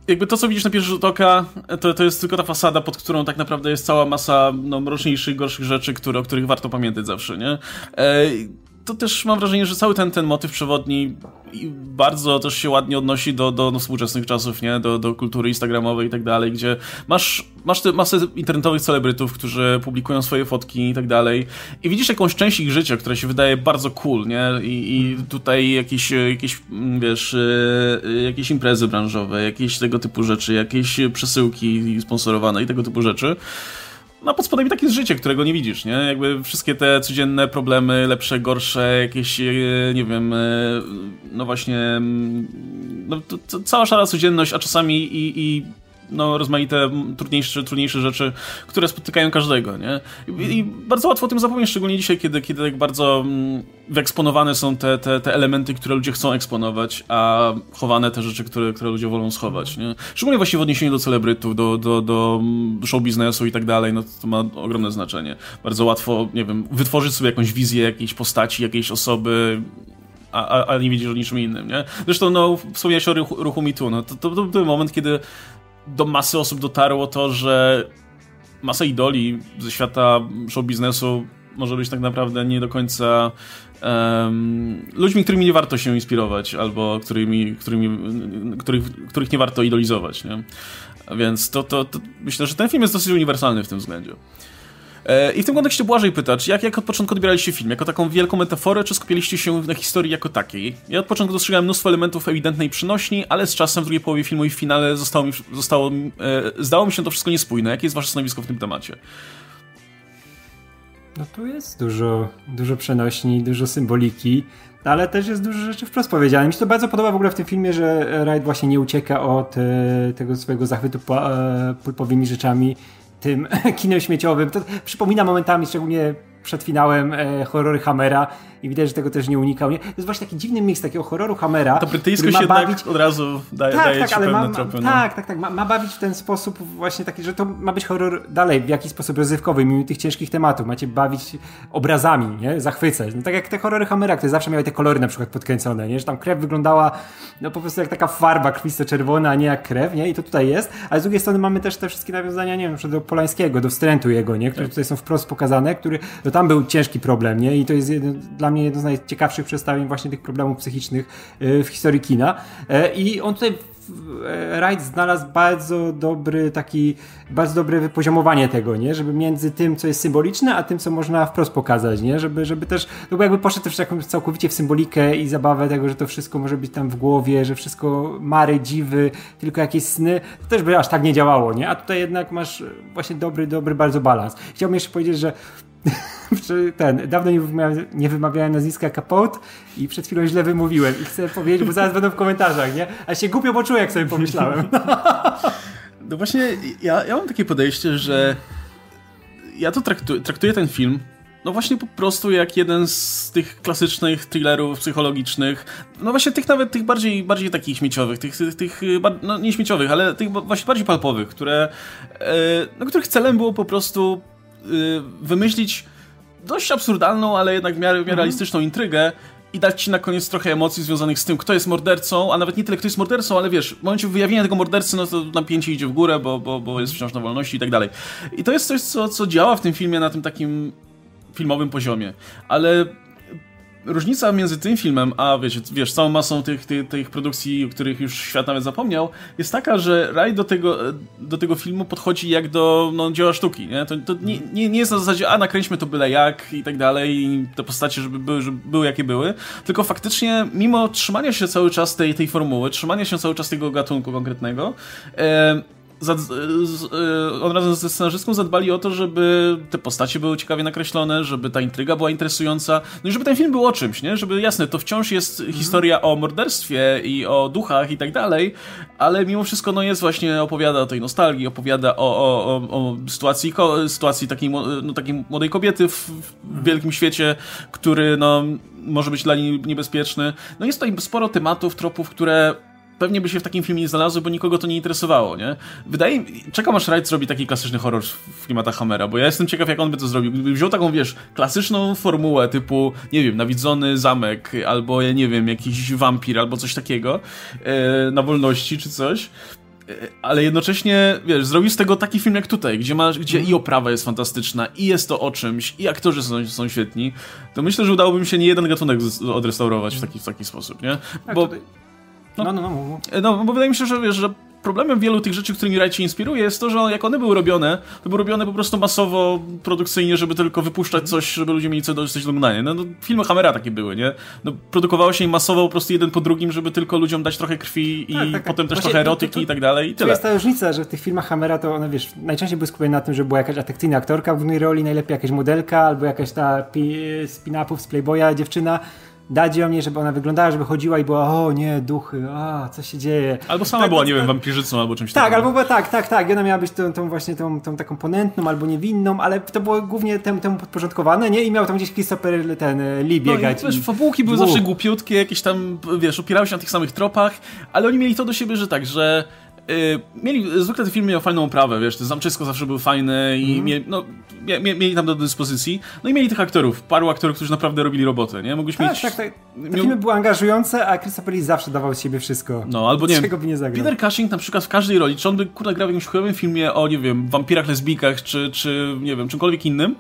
A: jakby to, co widzisz na pierwszy rzut oka, to, to jest tylko ta fasada, pod którą tak naprawdę jest cała masa no, mroczniejszych, gorszych rzeczy, które, o których warto pamiętać zawsze, nie? E, to też mam wrażenie, że cały ten, ten motyw przewodni bardzo też się ładnie odnosi do, do współczesnych czasów, nie? Do, do kultury instagramowej i tak dalej, gdzie masz, masz te masę internetowych celebrytów, którzy publikują swoje fotki i tak dalej i widzisz jakąś część ich życia, która się wydaje bardzo cool, nie? I, i tutaj jakieś, jakieś, mm, wiesz, e, jakieś imprezy branżowe, jakieś tego typu rzeczy, jakieś przesyłki sponsorowane i tego typu rzeczy no pod spodem i jest życie, którego nie widzisz, nie? Jakby wszystkie te codzienne problemy, lepsze, gorsze, jakieś, e, nie wiem, e, no właśnie, mm, no, to, to cała szara codzienność, a czasami i, i no, rozmaite trudniejsze, trudniejsze rzeczy, które spotykają każdego, nie? I, I, bardzo łatwo o tym zapomnieć, szczególnie dzisiaj, kiedy, kiedy tak bardzo wyeksponowane są te, te, te elementy, które ludzie chcą eksponować, a chowane te rzeczy, które, które ludzie wolą schować, nie? Szczególnie właśnie w odniesieniu do celebrytów, do, do, do show biznesu i tak dalej, no to ma ogromne znaczenie. Bardzo łatwo, nie wiem, wytworzyć sobie jakąś wizję jakiejś postaci, jakiejś osoby, a, a, a nie wiedzieć o niczym innym, nie? Zresztą, no, wspomniałeś o ruchu, ruchu MeToo, no, to, to, to był moment, kiedy do masy osób dotarło to, że masa idoli ze świata show biznesu może być tak naprawdę nie do końca um, ludźmi, którymi nie warto się inspirować, albo którymi, którymi, których, których nie warto idolizować. Nie? Więc to, to, to myślę, że ten film jest dosyć uniwersalny w tym względzie. E, I w tym kontekście Błażej pyta, czy jak, jak od początku odbieraliście film? Jako taką wielką metaforę, czy skupialiście się na historii jako takiej? Ja od początku dostrzegałem mnóstwo elementów ewidentnej przynośni, ale z czasem w drugiej połowie filmu i w finale zostało mi, zostało, e, zdało mi się to wszystko niespójne. Jakie jest wasze stanowisko w tym temacie?
B: No tu jest dużo, dużo przenośni, dużo symboliki, ale też jest dużo rzeczy wprost powiedziane. Mi się to bardzo podoba w ogóle w tym filmie, że Wright właśnie nie ucieka od e, tego swojego zachwytu po, e, pulpowymi rzeczami, tym kinem śmieciowym. To przypomina momentami, szczególnie przed finałem e, horrory Hammera i widać, że tego też nie unikał. Nie? To jest właśnie taki dziwny miks takiego horroru Hammera.
A: To brytyjskość ma jednak bawić... od razu daje, tak, daje tak, ale ma, tropy.
B: No. Tak, tak, tak. Ma, ma, bawić w ten sposób właśnie taki, że to ma być horror dalej w jakiś sposób rozrywkowy, mimo tych ciężkich tematów. Macie bawić obrazami, nie? Zachwycać. No, tak jak te horrory Hammera, które zawsze miały te kolory na przykład podkręcone, nie? Że tam krew wyglądała no po prostu jak taka farba krwisto-czerwona, a nie jak krew, nie? I to tutaj jest. Ale z drugiej strony mamy też te wszystkie nawiązania, nie wiem, do Polańskiego, do wstrętu jego, nie? Które tak. tutaj są wprost pokazane, który, no tam był ciężki problem, nie? I to jest jedno, dla mnie jedno z najciekawszych przedstawień właśnie tych problemów psychicznych e, w historii kina. E, I on tutaj e, Wright znalazł bardzo dobry taki, bardzo dobre wypoziomowanie tego, nie? Żeby między tym, co jest symboliczne, a tym, co można wprost pokazać, nie? Żeby, żeby też, no bo jakby poszedł też jakąś całkowicie w symbolikę i zabawę tego, że to wszystko może być tam w głowie, że wszystko mary, dziwy, tylko jakieś sny, to też by aż tak nie działało, nie? A tutaj jednak masz właśnie dobry, dobry bardzo balans. Chciałbym jeszcze powiedzieć, że ten, dawno nie wymawiałem, nie wymawiałem nazwiska Capote i przed chwilą źle wymówiłem i chcę powiedzieć, bo zaraz będą w komentarzach, nie? A się głupio poczułem, jak sobie pomyślałem.
A: No właśnie, ja, ja mam takie podejście, że ja to traktuję, traktuję ten film no właśnie po prostu jak jeden z tych klasycznych thrillerów psychologicznych, no właśnie tych nawet tych bardziej, bardziej takich śmieciowych, tych, tych, tych no nie śmieciowych, ale tych właśnie bardziej palpowych, które, e, no, których celem było po prostu wymyślić dość absurdalną, ale jednak w miarę, w miarę mhm. realistyczną intrygę i dać ci na koniec trochę emocji związanych z tym, kto jest mordercą, a nawet nie tyle kto jest mordercą, ale wiesz, w momencie wyjawienia tego mordercy, no to napięcie idzie w górę, bo, bo, bo jest wciąż na wolności i tak dalej. I to jest coś, co, co działa w tym filmie na tym takim filmowym poziomie. Ale różnica między tym filmem, a wiesz, wiesz całą masą tych, tych, tych produkcji, o których już świat nawet zapomniał, jest taka, że Raj do tego, do tego filmu podchodzi jak do no, dzieła sztuki. Nie? To, to nie, nie, nie jest na zasadzie, a nakręćmy to byle jak i tak dalej, i te postacie, żeby były, żeby były jakie były, tylko faktycznie, mimo trzymania się cały czas tej, tej formuły, trzymania się cały czas tego gatunku konkretnego, E, on razem ze scenarzystką zadbali o to, żeby te postacie były ciekawie nakreślone, żeby ta intryga była interesująca, no i żeby ten film był o czymś, nie? Żeby, jasne, to wciąż jest mhm. historia o morderstwie i o duchach i tak dalej, ale mimo wszystko, no jest właśnie, opowiada o tej nostalgii, opowiada o, o, o, o sytuacji, sytuacji takiej, no, takiej młodej kobiety w, w mhm. wielkim świecie, który, no, może być dla niej niebezpieczny. No jest tutaj sporo tematów, tropów, które pewnie by się w takim filmie nie znalazły, bo nikogo to nie interesowało, nie? Wydaje mi czekam aż Wright zrobi taki klasyczny horror w klimatach Hammera, bo ja jestem ciekaw, jak on by to zrobił. Gdyby wziął taką, wiesz, klasyczną formułę typu, nie wiem, nawidzony zamek, albo ja nie wiem, jakiś wampir, albo coś takiego e, na wolności, czy coś, ale jednocześnie, wiesz, zrobił z tego taki film jak tutaj, gdzie, masz, gdzie mm. i oprawa jest fantastyczna, i jest to o czymś, i aktorzy są, są świetni, to myślę, że udałoby mi się nie jeden gatunek odrestaurować w taki, w taki sposób, nie?
B: Tak, bo... No, no, no, no,
A: no. no, bo wydaje mi się, że wiesz, że problemem wielu tych rzeczy, którymi Wright się inspiruje, jest to, że jak one były robione, to były robione po prostu masowo, produkcyjnie, żeby tylko wypuszczać coś, żeby ludzie mieli coś do, oglądania. No, no, filmy Hammera takie były, nie? No, produkowało się im masowo po prostu jeden po drugim, żeby tylko ludziom dać trochę krwi i tak, tak, potem tak. też trochę erotyki to, to, i tak dalej i tyle.
B: To jest ta różnica, że w tych filmach Hammera to one, wiesz, najczęściej były skupione na tym, że była jakaś atrakcyjna aktorka w głównej roli, najlepiej jakaś modelka, albo jakaś ta spin-upów z Playboya dziewczyna, dać ją mnie, żeby ona wyglądała, żeby chodziła i była, o nie, duchy, a, co się dzieje.
A: Albo sama tak, była, nie tak, wiem, wampirzycą albo czymś
B: tak, takim. Tak, albo była, tak, tak, tak. I ona miała być tą, tą właśnie tą, tą taką ponętną albo niewinną, ale to było głównie temu, temu podporządkowane, nie? I miał tam gdzieś Christopher ten e, Lee no biegać.
A: No i, wiesz, fabułki były zawsze głupiutkie, jakieś tam, wiesz, opierały się na tych samych tropach, ale oni mieli to do siebie, że tak, że mieli, zwykle te filmy miały fajną oprawę, wiesz, te zamczysko zawsze były fajne i mm. mieli, no, mie, mieli tam do dyspozycji. No i mieli tych aktorów, paru aktorów, którzy naprawdę robili robotę, nie? Mogłeś
B: tak,
A: mieć...
B: Tak, tak. Te filmy były angażujące, a Christopher Lee zawsze dawał z siebie wszystko.
A: No, albo nie
B: Czego by nie zagrał.
A: Peter Cushing na przykład w każdej roli, czy on by, kurde, grał w jakimś chujowym filmie o, nie wiem, wampirach, lesbijkach, czy, czy nie wiem, czymkolwiek innym,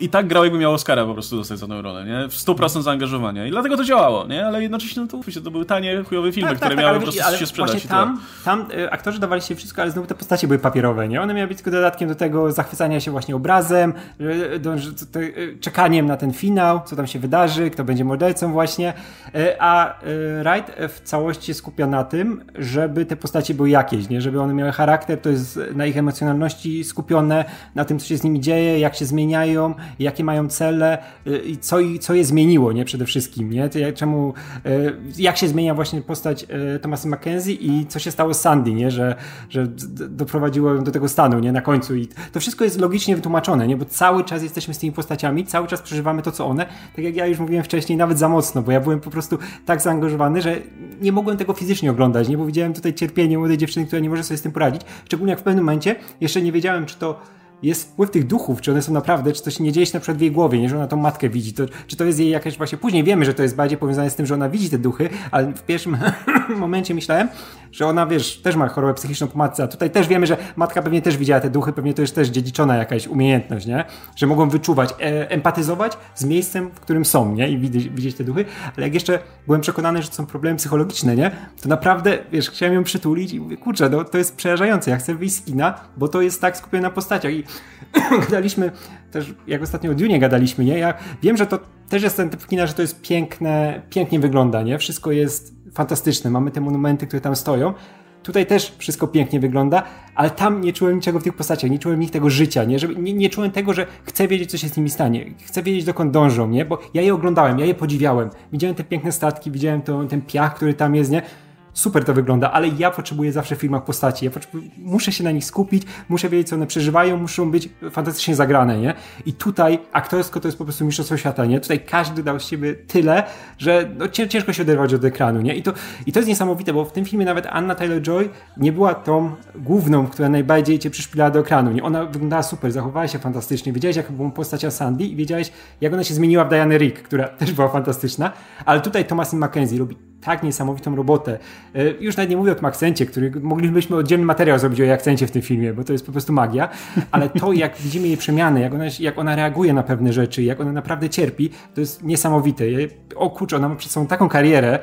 A: i tak grał, jakby miał Oscara po prostu dostać za tę rolę, nie? W 100% zaangażowania. I dlatego to działało, nie? Ale jednocześnie, no to to były tanie, chujowe filmy, tak, które tak, miały tak, po prostu ale się sprzedać.
B: tam, tam y, aktorzy dawali się wszystko, ale znowu te postacie były papierowe, nie? One miały być tylko dodatkiem do tego zachwycania się właśnie obrazem, y, czekaniem na ten finał, co tam się wydarzy, kto będzie mordercą właśnie. Y, a Wright w całości skupia na tym, żeby te postacie były jakieś, nie? Żeby one miały charakter, to jest na ich emocjonalności skupione, na tym, co się z nimi dzieje, jak się zmieniają, jakie mają cele y, i co, co je zmieniło, nie? Przede wszystkim, nie? Czemu, y, jak się zmienia właśnie postać y, Thomasa Mackenzie i co się stało z Sandy, nie? Że, że doprowadziło ją do tego stanu, nie? Na końcu i to wszystko jest logicznie wytłumaczone, nie? Bo cały czas jesteśmy z tymi postaciami, cały czas przeżywamy to, co one, tak jak ja już mówiłem wcześniej, nawet za mocno, bo ja byłem po prostu tak zaangażowany, że nie mogłem tego fizycznie oglądać, nie? Bo widziałem tutaj cierpienie młodej dziewczyny, która nie może sobie z tym poradzić, szczególnie jak w pewnym momencie jeszcze nie wiedziałem, czy to jest wpływ tych duchów, czy one są naprawdę, czy coś nie dzieje się na przykład w jej głowie, nie, że ona tą matkę widzi, to, czy to jest jej jakaś właśnie, później wiemy, że to jest bardziej powiązane z tym, że ona widzi te duchy, ale w pierwszym momencie myślałem, że ona, wiesz, też ma chorobę psychiczną po matce, a tutaj też wiemy, że matka pewnie też widziała te duchy, pewnie to jest też dziedziczona jakaś umiejętność, nie, że mogą wyczuwać, e, empatyzować z miejscem, w którym są, nie, i widzieć, widzieć te duchy, ale jak jeszcze byłem przekonany, że to są problemy psychologiczne, nie, to naprawdę, wiesz, chciałem ją przytulić i mówię, kurczę, no, to jest przerażające, ja chcę wyjść z kina, bo to jest tak skupione na postaciach. I gadaliśmy też, jak ostatnio o Dune gadaliśmy, nie? Ja wiem, że to też jest ten typ kina, że to jest piękne, pięknie wygląda, nie? Wszystko jest fantastyczne, mamy te monumenty, które tam stoją. Tutaj też wszystko pięknie wygląda, ale tam nie czułem niczego w tych postaciach, nie czułem w nich tego życia, nie? Żeby, nie, nie czułem tego, że chcę wiedzieć, co się z nimi stanie, chcę wiedzieć, dokąd dążą, nie? Bo ja je oglądałem, ja je podziwiałem, widziałem te piękne statki, widziałem to, ten piach, który tam jest, nie? Super to wygląda, ale ja potrzebuję zawsze w filmach postaci. Ja muszę się na nich skupić, muszę wiedzieć, co one przeżywają, muszą być fantastycznie zagrane, nie? I tutaj aktorsko to jest po prostu mistrzostwo świata, nie? Tutaj każdy dał z siebie tyle, że no, ciężko się oderwać od ekranu, nie? I to, I to jest niesamowite, bo w tym filmie nawet Anna Taylor-Joy nie była tą główną, która najbardziej cię przyszpilała do ekranu, nie? Ona wyglądała super, zachowała się fantastycznie, wiedziałeś, jak była postać Sandy i wiedziałeś, jak ona się zmieniła w Diane Rick, która też była fantastyczna, ale tutaj Thomasin McKenzie robi tak niesamowitą robotę. E, już nawet nie mówię o tym akcencie, który moglibyśmy oddzielny materiał zrobić o jej akcencie w tym filmie, bo to jest po prostu magia, ale to jak widzimy jej przemiany, jak ona, jak ona reaguje na pewne rzeczy, jak ona naprawdę cierpi, to jest niesamowite. O kurczę, ona ma przed sobą taką karierę,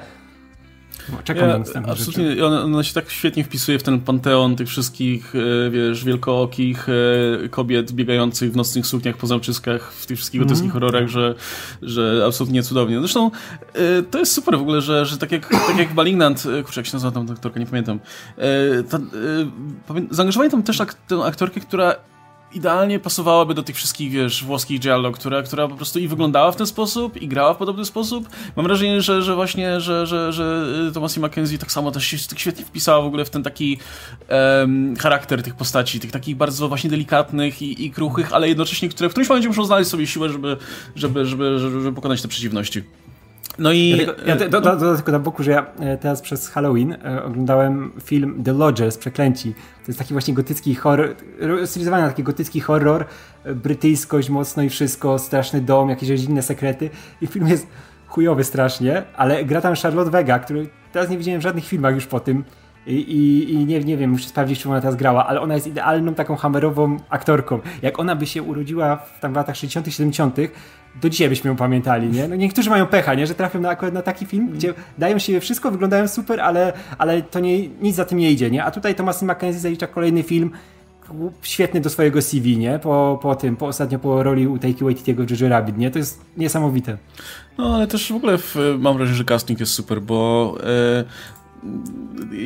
B: czekam ja, na
A: Absolutnie, ona, ona, się tak świetnie wpisuje w ten panteon tych wszystkich, e, wiesz, wielkookich e, kobiet biegających w nocnych sukniach po zamczyskach, w tych wszystkich gotyckich mm. horrorach, że, że absolutnie cudownie. Zresztą e, to jest super w ogóle, że, że tak, jak, tak jak Malignant, kurczę, jak się nazywa tam aktorka, nie pamiętam, ta, zaangażowali tam też ak tę aktorkę, która idealnie pasowałaby do tych wszystkich, wiesz, włoskich giallo, która, która po prostu i wyglądała w ten sposób, i grała w podobny sposób. Mam wrażenie, że, że właśnie, że, że, że Thomasie Mackenzie tak samo też się tak świetnie wpisała w ogóle w ten taki um, charakter tych postaci, tych takich bardzo właśnie delikatnych i, i kruchych, ale jednocześnie, które w którymś momencie muszą znaleźć sobie siłę, żeby, żeby, żeby, żeby, żeby pokonać te przeciwności.
B: No i... Ja, tylko, ja do, do, do, tylko na boku, że ja e, teraz przez Halloween e, oglądałem film The Lodgers, Przeklęci. To jest taki właśnie gotycki horror, stylizowany na taki gotycki horror, e, brytyjskość mocno i wszystko, straszny dom, jakieś rodzinne sekrety. I film jest chujowy strasznie, ale gra tam Charlotte Vega, który teraz nie widziałem w żadnych filmach już po tym. i, i, i nie, nie wiem, muszę sprawdzić, czy ona teraz grała, ale ona jest idealną taką hammerową aktorką. Jak ona by się urodziła w, tam w latach 60 70 do dzisiaj byśmy ją pamiętali, nie? No niektórzy mają pecha, nie? Że trafią na, akurat na taki film, gdzie dają się wszystko, wyglądają super, ale, ale to nie, nic za tym nie idzie, nie? A tutaj Thomas McKenzie zalicza kolejny film, świetny do swojego CV, nie? Po, po tym, po ostatnio po roli u Taiki Waititiego w Jojo Rabbit, nie? To jest niesamowite.
A: No, ale też w ogóle w, mam wrażenie, że casting jest super, bo e,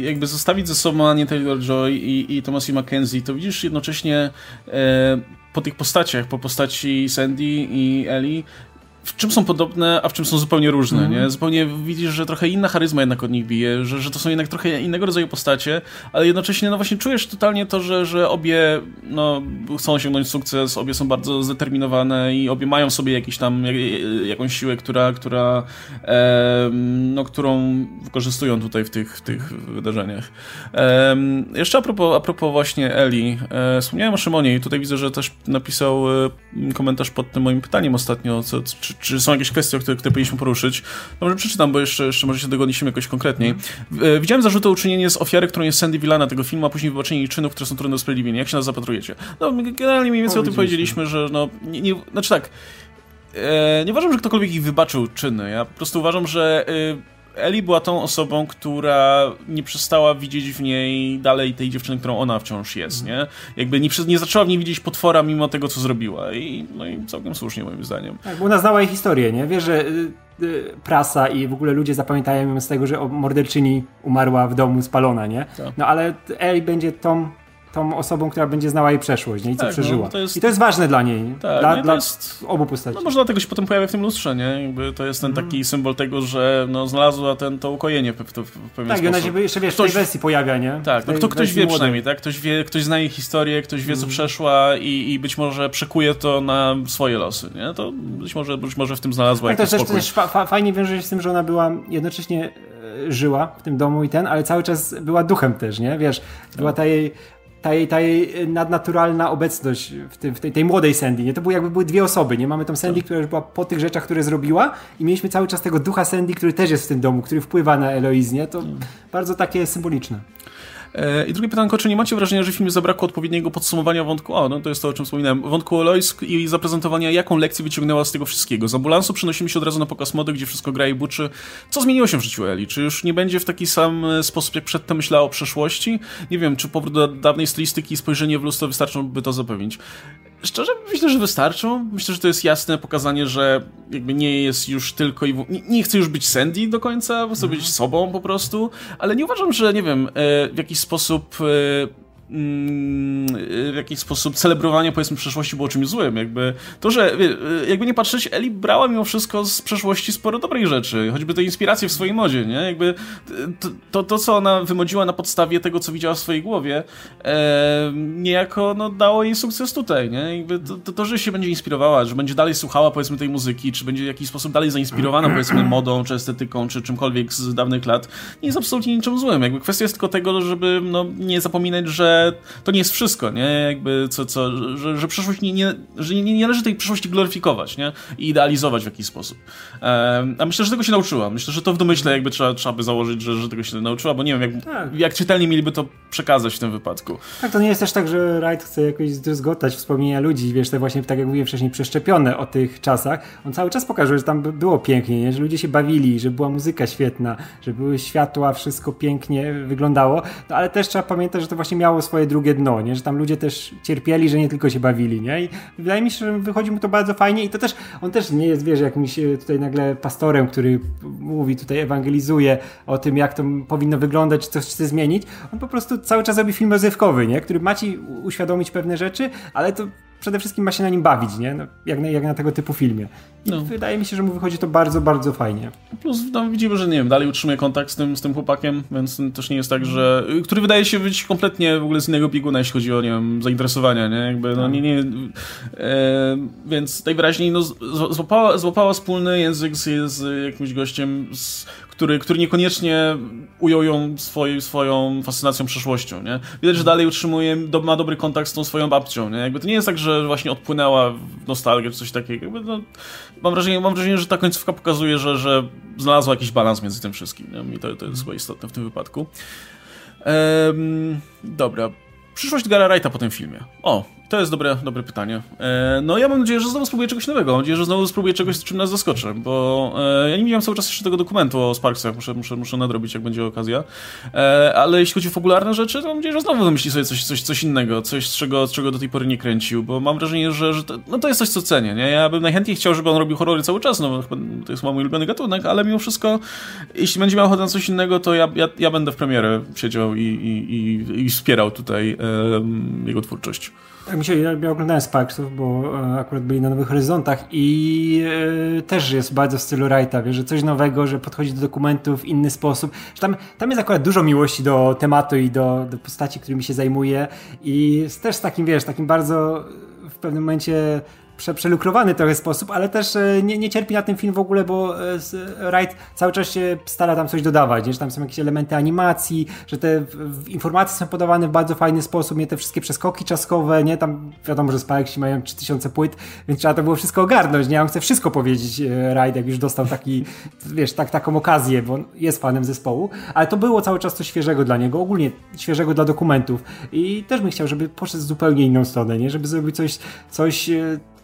A: jakby zostawić ze sobą Anię Taylor-Joy i, i Thomasi McKenzie, to widzisz jednocześnie e, po tych postaciach, po postaci Sandy i Ellie, w czym są podobne, a w czym są zupełnie różne, mm. nie? Zupełnie widzisz, że trochę inna charyzma jednak od nich bije, że, że to są jednak trochę innego rodzaju postacie, ale jednocześnie, no właśnie czujesz totalnie to, że, że obie, no, chcą osiągnąć sukces, obie są bardzo zdeterminowane i obie mają sobie jakiś tam, jakąś siłę, która, która, e, no, którą wykorzystują tutaj w tych, w tych wydarzeniach. E, jeszcze a propos, a propos właśnie Eli, e, wspomniałem o Szymonie i tutaj widzę, że też napisał e, komentarz pod tym moim pytaniem ostatnio, co, czy czy, czy są jakieś kwestie, które, które powinniśmy poruszyć? No może przeczytam, bo jeszcze, jeszcze może się tego odniesiemy jakoś konkretniej. E, widziałem zarzuty o uczynienie z ofiary, którą jest Sandy Villana tego filmu, a później wybaczenie jej czynów, które są trudne do usprawiedliwienia. Jak się nas zapatrujecie? No generalnie mniej więcej o, o tym powiedzieliśmy, że no, nie, nie, znaczy tak, e, nie uważam, że ktokolwiek ich wybaczył czyny. Ja po prostu uważam, że e, Eli była tą osobą, która nie przestała widzieć w niej dalej tej dziewczyny, którą ona wciąż jest, nie? Jakby nie, nie zaczęła w niej widzieć potwora mimo tego, co zrobiła. I, no i całkiem słusznie, moim zdaniem.
B: Tak, bo ona znała jej historię, nie? Wiesz, że y, y, prasa i w ogóle ludzie zapamiętają ją z tego, że morderczyni umarła w domu spalona, nie? Tak. No ale Eli będzie tą tą osobą, która będzie znała jej przeszłość nie? i co tak, no, przeżyła. No, to jest... I to jest ważne dla niej, tak, dla, no dla jest... obu postaci.
A: No może dlatego się potem pojawia w tym lustrze, nie? Jakby to jest ten taki mm. symbol tego, że no, znalazła ten, to ukojenie w, w, w pewien tak.
B: Tak, ona się jeszcze wiesz, ktoś... w tej wersji pojawia, nie?
A: Tak, no, kto, ktoś wie przynajmniej, tak? Ktoś, wie, ktoś zna jej historię, ktoś wie, co mm. przeszła i, i być może przekuje to na swoje losy, nie? To być może, być może w tym znalazła tak, jakiś to
B: spokój. też fa fajnie wiąże się z tym, że ona była jednocześnie e, żyła w tym domu i ten, ale cały czas była duchem też, nie? Wiesz, była ta jej ta jej, ta jej nadnaturalna obecność w, tym, w tej, tej, młodej Sandy, nie? To były jakby były dwie osoby, nie? Mamy tą Sandy, tak. która już była po tych rzeczach, które zrobiła i mieliśmy cały czas tego ducha Sandy, który też jest w tym domu, który wpływa na Eloise, nie? To mm. bardzo takie symboliczne.
A: E, I drugie pytanko, czy nie macie wrażenia, że w filmie zabrakło odpowiedniego podsumowania wątku, o, no to jest to, o czym wspominałem, wątku Lois i zaprezentowania, jaką lekcję wyciągnęła z tego wszystkiego. Z ambulansu przenosimy się od razu na pokaz mody, gdzie wszystko gra i buczy. Co zmieniło się w życiu Eli? Czy już nie będzie w taki sam e, sposób, jak przedtem myślała o przeszłości? Nie wiem, czy powrót do dawnej stylistyki i spojrzenie w lustro wystarczą, by to zapewnić? Szczerze myślę, że wystarczą. Myślę, że to jest jasne pokazanie, że jakby nie jest już tylko i w... nie, nie chce już być Sandy do końca, chce być mhm. sobą po prostu, ale nie uważam, że nie wiem, e, w jakiś sposób e, w jakiś sposób celebrowanie powiedzmy przeszłości było czymś złym. Jakby to, że jakby nie patrzeć, Eli brała mimo wszystko z przeszłości sporo dobrych rzeczy, choćby te inspiracje w swojej modzie, nie? Jakby to, to, to co ona wymodziła na podstawie tego, co widziała w swojej głowie, e, niejako no, dało jej sukces tutaj, nie? Jakby to, to, to, że się będzie inspirowała, że będzie dalej słuchała powiedzmy tej muzyki, czy będzie w jakiś sposób dalej zainspirowana powiedzmy modą, czy estetyką, czy czymkolwiek z dawnych lat, nie jest absolutnie niczym złym. Jakby kwestia jest tylko tego, żeby no, nie zapominać, że to nie jest wszystko, nie? Jakby co, co, że, że przyszłość nie, nie, że nie, nie należy tej przyszłości gloryfikować, nie? I idealizować w jakiś sposób. Um, a myślę, że tego się nauczyła. Myślę, że to w domyśle jakby trzeba, trzeba by założyć, że, że tego się nauczyła, bo nie wiem, jak, tak. jak czytelni mieliby to przekazać w tym wypadku.
B: Tak, to nie jest też tak, że Wright chce jakoś zdruzgotać wspomnienia ludzi, wiesz, te właśnie, tak jak mówiłem wcześniej, przeszczepione o tych czasach. On cały czas pokazuje, że tam było pięknie, nie? że ludzie się bawili, że była muzyka świetna, że były światła, wszystko pięknie wyglądało, no, ale też trzeba pamiętać, że to właśnie miało swoje drugie dno, nie? że tam ludzie też cierpieli, że nie tylko się bawili. Nie? I wydaje mi się, że wychodzi mu to bardzo fajnie i to też, on też nie jest, wiesz, jakimś e, tutaj nagle pastorem, który mówi, tutaj ewangelizuje o tym, jak to powinno wyglądać, coś chce zmienić. On po prostu cały czas robi film rozrywkowy, nie? który ma ci uświadomić pewne rzeczy, ale to przede wszystkim ma się na nim bawić, nie? No, jak, na, jak na tego typu filmie. I no. wydaje mi się, że mu wychodzi to bardzo, bardzo fajnie.
A: Plus no, widzimy, że nie wiem, dalej utrzymuje kontakt z tym, z tym chłopakiem, więc też nie jest tak, że... Który wydaje się być kompletnie w ogóle z innego bieguna, jeśli chodzi o, nie wiem, zainteresowania, nie? Jakby, no tak. nie, nie... E, więc najwyraźniej no, złapała, złapała wspólny język z, z jakimś gościem, z, który, który niekoniecznie ujął ją swoj, swoją fascynacją przeszłością, nie? Widać, że dalej utrzymuje, do, ma dobry kontakt z tą swoją babcią, nie? Jakby to nie jest tak, że właśnie odpłynęła w nostalgię czy coś takiego. Jakby no, mam, wrażenie, mam wrażenie, że ta końcówka pokazuje, że, że znalazła jakiś balans między tym wszystkim, nie? I to, to jest chyba istotne w tym wypadku. Ehm, dobra. Przyszłość Gara Wrighta po tym filmie. O, to jest dobre, dobre pytanie. E, no ja mam nadzieję, że znowu spróbuję czegoś nowego. Mam nadzieję, że znowu spróbuję czegoś, czym nas zaskoczę, bo e, ja nie widziałem cały czas jeszcze tego dokumentu o Sparksach. Muszę, muszę, muszę nadrobić, jak będzie okazja. E, ale jeśli chodzi o fabularne rzeczy, to mam nadzieję, że znowu wymyśli sobie coś, coś, coś innego, coś, z czego, z czego do tej pory nie kręcił, bo mam wrażenie, że, że to, no to jest coś, co cenię. Nie? Ja bym najchętniej chciał, żeby on robił horrory cały czas, no bo to jest mój ulubiony gatunek, ale mimo wszystko, jeśli będzie miał ochotę na coś innego, to ja, ja, ja będę w premierę siedział i, i, i, i wspierał tutaj jego twórczość.
B: Tak mi się, ja oglądałem Sparksów, bo e, akurat byli na Nowych Horyzontach i e, też jest bardzo w stylu Wrighta, wie, że coś nowego, że podchodzi do dokumentów w inny sposób. Że tam, tam jest akurat dużo miłości do tematu i do, do postaci, którymi się zajmuje i też z takim, wiesz, takim bardzo w pewnym momencie prze, przelukrowany trochę sposób, ale też e, nie, nie cierpi na tym film w ogóle, bo e, Wright cały czas się stara tam coś dodawać, nie? że tam są jakieś elementy animacji, że te informacje są podawane w bardzo fajny sposób, nie te wszystkie przeskoki czaskowe, nie? Tam wiadomo, że Spikesi mają 3000 płyt, więc trzeba to było wszystko ogarnąć, nie? On chce wszystko powiedzieć e, Wright, jak już dostał taki, wiesz, tak, taką okazję, bo jest fanem zespołu, ale to było cały czas coś świeżego dla niego, ogólnie świeżego dla dokumentów i też bym chciał, żeby poszedł zupełnie inną stronę, nie? Żeby zrobić coś, coś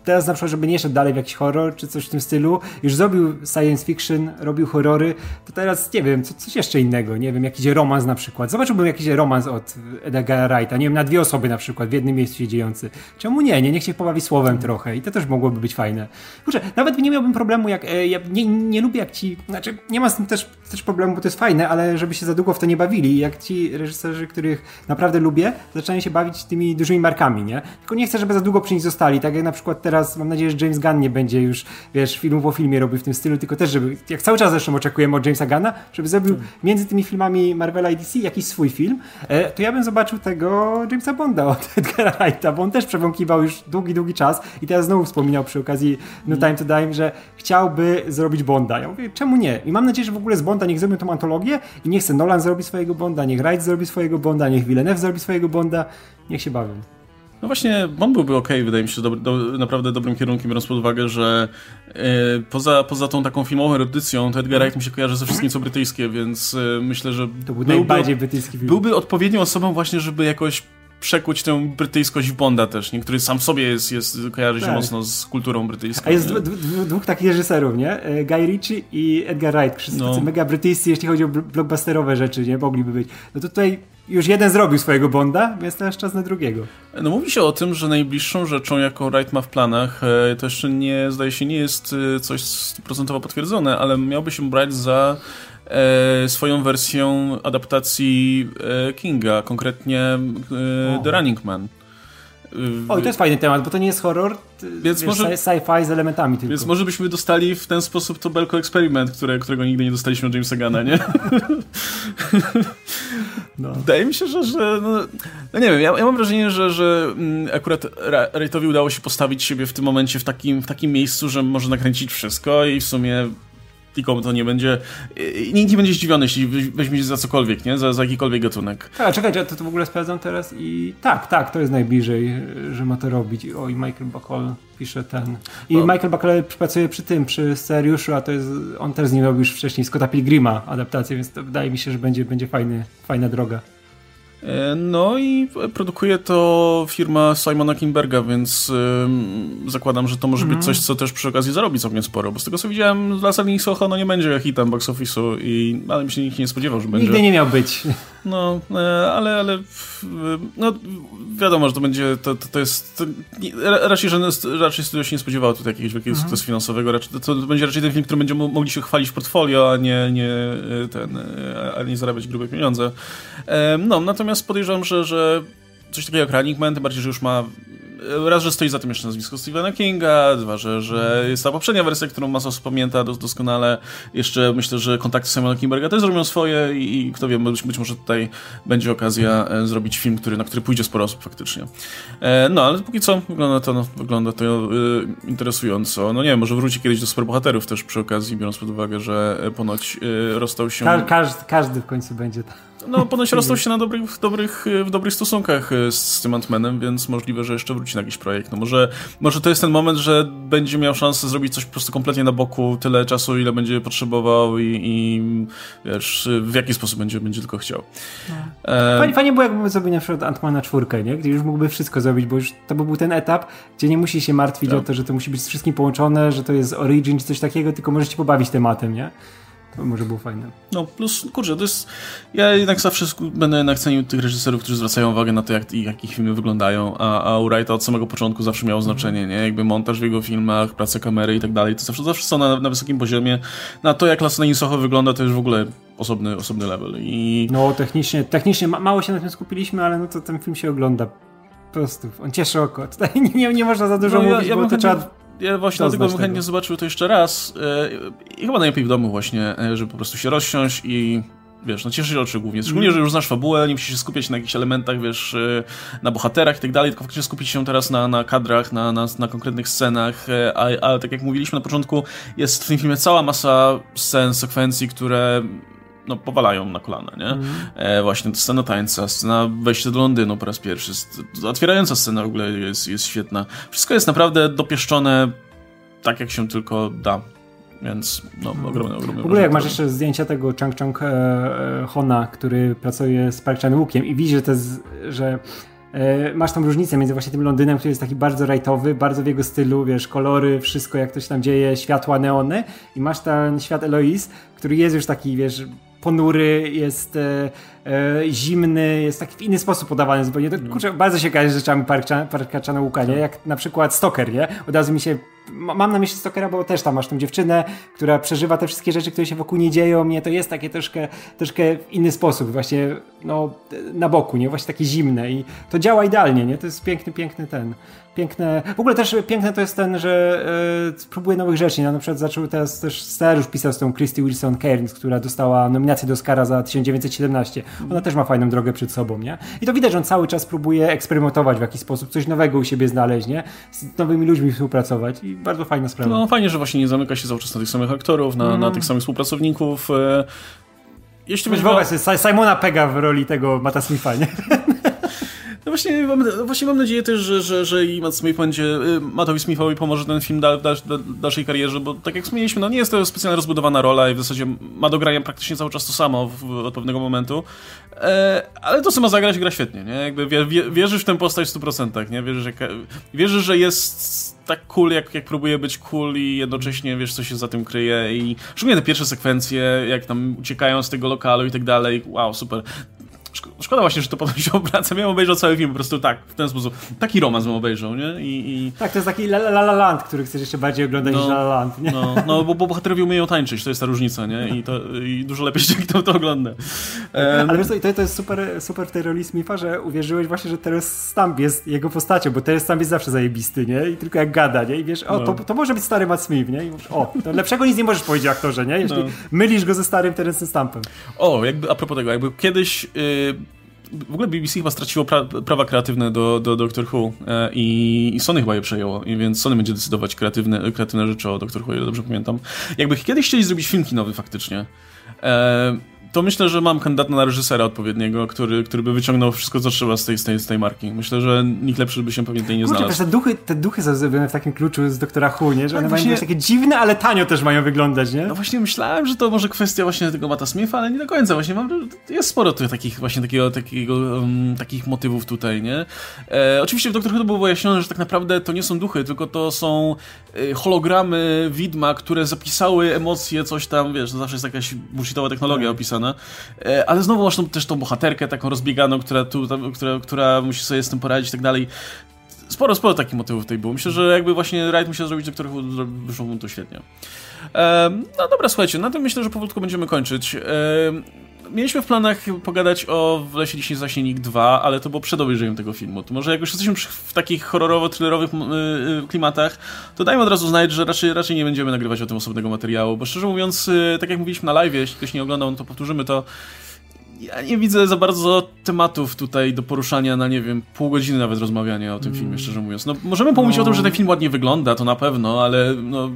B: teraz na przykład, żeby nie szedł dalej w jakiś horror czy coś w tym stylu, już zrobił science fiction, robił horrory, to teraz nie wiem, co, coś jeszcze innego, nie wiem, jakiś romans na przykład. Zobaczyłbym jakiś romans od Edgara Wrighta, nie wiem, na dwie osoby na przykład, w jednym miejscu się dziejący. Czemu nie? Nie, niech się pobawi słowem trochę i to też mogłoby być fajne. Kurczę, nawet nie miałbym problemu, jak, e, ja nie, nie lubię jak ci, znaczy nie ma z tym też, też problemu, bo to jest fajne, ale żeby się za długo w to nie bawili. Jak ci reżyserzy, których naprawdę lubię, zaczynają się bawić tymi dużymi markami, nie? Tylko nie chcę, żeby za długo przy nich zostali, tak jak na przykład teraz teraz mam nadzieję, że James Gunn nie będzie już, wiesz, filmu po filmie robił w tym stylu, tylko też, żeby, jak cały czas zresztą oczekujemy od Jamesa Gunna, żeby zrobił hmm. między tymi filmami Marvela i DC jakiś swój film, e, to ja bym zobaczył tego Jamesa Bonda od Edgara Wrighta, bo on też przewąkiwał już długi, długi czas i teraz znowu wspominał przy okazji No hmm. Time to Dime, że chciałby zrobić Bonda. Ja mówię, czemu nie? I mam nadzieję, że w ogóle z Bonda niech zrobią tą antologię i niech se Nolan zrobi swojego Bonda, niech Wright zrobi swojego Bonda, niech Villeneuve zrobi swojego Bonda, niech się bawią.
A: No właśnie, on byłby ok, wydaje mi się, do, do, naprawdę dobrym kierunkiem, biorąc pod uwagę, że e, poza, poza tą taką filmową erudycją, to Edgar Wright mi się kojarzy ze wszystkim, co brytyjskie, więc e, myślę, że
B: to był najbardziej brytyjski film.
A: Byłby odpowiednią osobą właśnie, żeby jakoś przekuć tę brytyjskość w Bonda też, nie? który sam w sobie jest, jest kojarzy się tak. mocno z kulturą brytyjską.
B: A jest dwóch takich reżyserów, nie? E, Guy Ritchie i Edgar Wright. Wszyscy no. mega brytyjscy, jeśli chodzi o blockbusterowe rzeczy, nie? Mogliby być. No tutaj już jeden zrobił swojego Bonda, więc teraz czas na drugiego.
A: No mówi się o tym, że najbliższą rzeczą, jaką Wright ma w planach, e, to jeszcze nie, zdaje się, nie jest e, coś stuprocentowo potwierdzone, ale miałby się brać za e, swoją wersję adaptacji e, Kinga, konkretnie e, The Running Man.
B: Oj, to jest fajny temat, bo to nie jest horror, więc wiesz, może, sci-fi z elementami tylko.
A: Więc może byśmy dostali w ten sposób to Belko Experiment, które, którego nigdy nie dostaliśmy od Jamesa Gana, nie? No. Wydaje mi się, że, że no, no nie wiem, ja, ja, mam wrażenie, że, że mm, akurat Wrightowi udało się postawić siebie w tym momencie w takim, w takim miejscu, że może nakręcić wszystko i w sumie nikomu to nie będzie. Nikt nie będzie zdziwiony, jeśli weźmie za cokolwiek, nie? Za, za jakikolwiek gatunek.
B: A, czekaj, to, to w ogóle sprawdzam teraz i tak, tak, to jest najbliżej, że ma to robić. O, i Michael Bacall pisze ten. I Bo... Michael Bacall pracuje przy tym, przy scenariuszu, a to jest, on też z nim robił już wcześniej Scotta Pilgrima adaptację, więc to wydaje mi się, że będzie, będzie fajny, fajna droga.
A: E, no i produkuje to firma Simona Kimberga, więc zakładam, że to może mm. być mhm. coś, co też przy okazji zarobi całkiem sporo, bo z tego co widziałem, dla Selling Soho no nie będzie hitem box office'u, i, ale mi się nikt nie spodziewał, że będzie.
B: Nigdy nie miał być.
A: No, e, ale, ale no, wiadomo, że to będzie, to, to, to jest, to, raczej, że raczej studio się nie spodziewało tutaj jakiegoś wielkiego sukcesu finansowego, raczej, to, to, będzie raczej ten film, który będzie mogli się chwalić w portfolio, a nie, nie, ten, a nie zarabiać grube pieniądze. No, natomiast podejrzewam, że, że coś takiego jak Running Man, tym bardziej, że już ma raz, że stoi za tym jeszcze nazwisko Stephena Kinga, dwa, że, że jest ta poprzednia wersja, którą masa osób pamięta doskonale. Jeszcze myślę, że kontakty Simona Kimberga też zrobią swoje i, i kto wie, być, być, może tutaj będzie okazja e, zrobić film, który, na który pójdzie sporo osób faktycznie. E, no, ale póki co wygląda to, no, wygląda to e, interesująco. No nie wiem, może wróci kiedyś do superbohaterów też przy okazji, biorąc pod uwagę, że ponoć rozstał się...
B: każdy, każdy w końcu będzie tam
A: No, ponoć rozstał się na dobrych, dobrych, w dobrych stosunkach e, z, z tym Ant-Manem, więc możliwe, że jeszcze wróci na jakiś projekt. No może, może to jest ten moment, że będzie miał szansę zrobić coś po prostu kompletnie na boku, tyle czasu, ile będzie potrzebował i, i wiesz, w jaki sposób będzie, będzie tylko chciał.
B: No. E... Fajnie, fajnie było, jakby zrobił na przykład Ant-Mana czwórkę, nie? Gdzie już mógłby wszystko zrobić, bo już to by był ten etap, gdzie nie musi się martwić tak. o to, że to musi być z wszystkim połączone, że to jest origin czy coś takiego, tylko możecie pobawić tematem, nie? To może było fajne.
A: No, plus, kurczę, to jest... Ja jednak zawsze będę jednak cenił tych reżyserów, którzy zwracają uwagę na to, jak, jak ich filmy wyglądają, a, a u Wrighta od samego początku zawsze miało znaczenie, nie? Jakby montaż w jego filmach, praca kamery i tak dalej, to zawsze, zawsze są na, na wysokim poziomie. Na to, jak Las Soho wygląda, to już w ogóle osobny, osobny level. I...
B: No, technicznie, technicznie mało się na tym skupiliśmy, ale no to ten film się ogląda po prostu. On cieszy oko. Tutaj nie, nie, można za dużo no, mówić, ja, ja bo to trzeba
A: ja właśnie dlatego bym chętnie zobaczył to jeszcze raz e, i chyba najlepiej w domu właśnie, e, żeby po prostu się rozsiąść i wiesz, no cieszyć oczy głównie. Szczególnie, że już znasz fabułę, nie musisz się skupiać na jakichś elementach, wiesz, e, na bohaterach i tak dalej, tylko faktycznie skupić się teraz na, na kadrach, na, na, na konkretnych scenach, a, a tak jak mówiliśmy na początku, jest w tym filmie cała masa scen, sekwencji, które no, powalają na kolana, nie? Mm. E, właśnie to scena tańca, scena wejścia do Londynu po raz pierwszy, otwierająca scena w ogóle jest, jest świetna. Wszystko jest naprawdę dopieszczone tak, jak się tylko da. Więc no, mhm. ogromne, ogromne.
B: W ogóle jak masz jeszcze zdjęcia tego Chang Chang e, e, Hona, który pracuje z Park Chan-wookiem i widzi, że, że e, masz tą różnicę między właśnie tym Londynem, który jest taki bardzo rajtowy, bardzo w jego stylu, wiesz, kolory, wszystko jak to się tam dzieje, światła, neony i masz ten świat Eloise, który jest już taki, wiesz, ponury, jest e, zimny, jest taki w inny sposób podawany zupełnie. To, kurczę, bardzo się z rzeczami Parka, Parka Chan-wooka, nie? Tak. Jak na przykład Stoker, nie? Od razu mi się mam na myśli Stokera, bo też tam masz tą dziewczynę, która przeżywa te wszystkie rzeczy, które się wokół nie dzieją. Mnie to jest takie troszkę, troszkę w inny sposób, właśnie no, na boku, nie? Właśnie takie zimne i to działa idealnie, nie? To jest piękny, piękny ten. Piękne. W ogóle też piękne to jest ten, że yy, spróbuje nowych rzeczy. Ja na przykład zaczął teraz też scenariusz pisał z tą Christy Wilson Cairns, która dostała nominację do Oscara za 1917. Ona też ma fajną drogę przed sobą, nie? I to widać, że on cały czas próbuje eksperymentować w jakiś sposób, coś nowego u siebie znaleźć, nie? Z nowymi ludźmi współpracować i bardzo fajna sprawa.
A: No fajnie, że właśnie nie zamyka się cały czas na tych samych aktorów, na, mm. na tych samych współpracowników. E,
B: jeśli będzie wyobraź Simona Pega w roli tego Mata Smitha, nie?
A: No właśnie, mam, właśnie mam nadzieję też, że, że, że i Matt Smith będzie, y, Mattowi Smithowi pomoże ten film da, da, da, dalszej karierze, bo tak jak wspomnieliśmy, no nie jest to specjalnie rozbudowana rola i w zasadzie ma do grania praktycznie cały czas to samo w, od pewnego momentu, e, ale to, co ma zagrać, gra świetnie, nie? Jakby wie, wie, wierzysz w tę postać w 100%, nie? Wierzysz, że, wierzysz, że jest tak cool, jak, jak próbuje być cool i jednocześnie wiesz, co się za tym kryje i szczególnie te pierwsze sekwencje, jak tam uciekają z tego lokalu i tak dalej, wow, super. Szkoda właśnie, że to potem się obraca. Miałem obejrzeć cały film po prostu tak, w ten sposób. Taki romans bym obejrzał, nie? I, i...
B: Tak, to jest taki La La, La Land, który chcesz jeszcze bardziej oglądać no, niż La La Land, nie?
A: No, no bo, bo bohaterowie umieją tańczyć, to jest ta różnica, nie? I, to, i dużo lepiej się kto to ogląda.
B: Um... Ale wiesz co, to, to jest super, super w tej roli Smitha, że uwierzyłeś właśnie, że Terence Stamp jest jego postacią, bo Terence Stamp jest zawsze zajebisty, nie? I tylko jak gada, nie? I wiesz, o, no. to, to może być stary Matt Smith, nie? I mówisz, o, to lepszego nic nie możesz powiedzieć aktorze, nie? Jeśli no. mylisz go ze starym Terence Stampem.
A: O, jakby a propos tego, jakby kiedyś... Yy w ogóle BBC chyba straciło pra prawa kreatywne do, do Doctor Who e, i, Sony chyba je przejęło, i więc Sony będzie decydować kreatywne, kreatywne rzeczy o Doctor Who, ile dobrze pamiętam. Jakby kiedyś chcieli zrobić film kinowy faktycznie, e, to myślę, że mam kandydata na reżysera odpowiedniego, który, który by wyciągnął wszystko, co trzeba z tej, z tej, z tej marki. Myślę, że nikt lepszy by się pewnie tej nie Kurczę, znalazł.
B: Te duchy, te duchy są zrobione w takim kluczu z Doktora Who, nie? Że tak, one właśnie... mają być takie dziwne, ale tanio też mają wyglądać, nie?
A: No właśnie myślałem, że to może kwestia właśnie tego Mata Smitha, ale nie do końca. Właśnie mam, jest sporo tu takich właśnie takiego, takiego um, takich motywów tutaj, nie? E, oczywiście w Doktor Who było wyjaśnione, że tak naprawdę to nie są duchy, tylko to są e, hologramy widma, które zapisały emocje, coś tam, wiesz, to zawsze jest jakaś bullshitowa technologia tak. opisana. E, ale znowu masz tą, też tą bohaterkę taką rozbieganą, która, tu, która, która musi sobie z tym poradzić i tak dalej. Sporo, sporo takich motywów tutaj było. Myślę, że jakby właśnie Wright musiał zrobić, do których wyszło mu to świetnie. no dobra, słuchajcie, na tym myślę, że powolutku będziemy kończyć. Mieliśmy w planach pogadać o W lesie dziś zaśnie Nick 2, ale to było przed obejrzeniem tego filmu. To może jak już jesteśmy w takich horrorowo-thrillerowych y, y, klimatach, to dajmy od razu znać, że raczej, raczej nie będziemy nagrywać o tym osobnego materiału, bo szczerze mówiąc, y, tak jak mówiliśmy na live, jeśli ktoś nie oglądał, no to powtórzymy to ja nie widzę za bardzo tematów tutaj do poruszania na, nie wiem, pół godziny nawet rozmawiania o tym filmie, mm. szczerze mówiąc. No, możemy pomyśleć no. o tym, że ten film ładnie wygląda, to na pewno, ale no,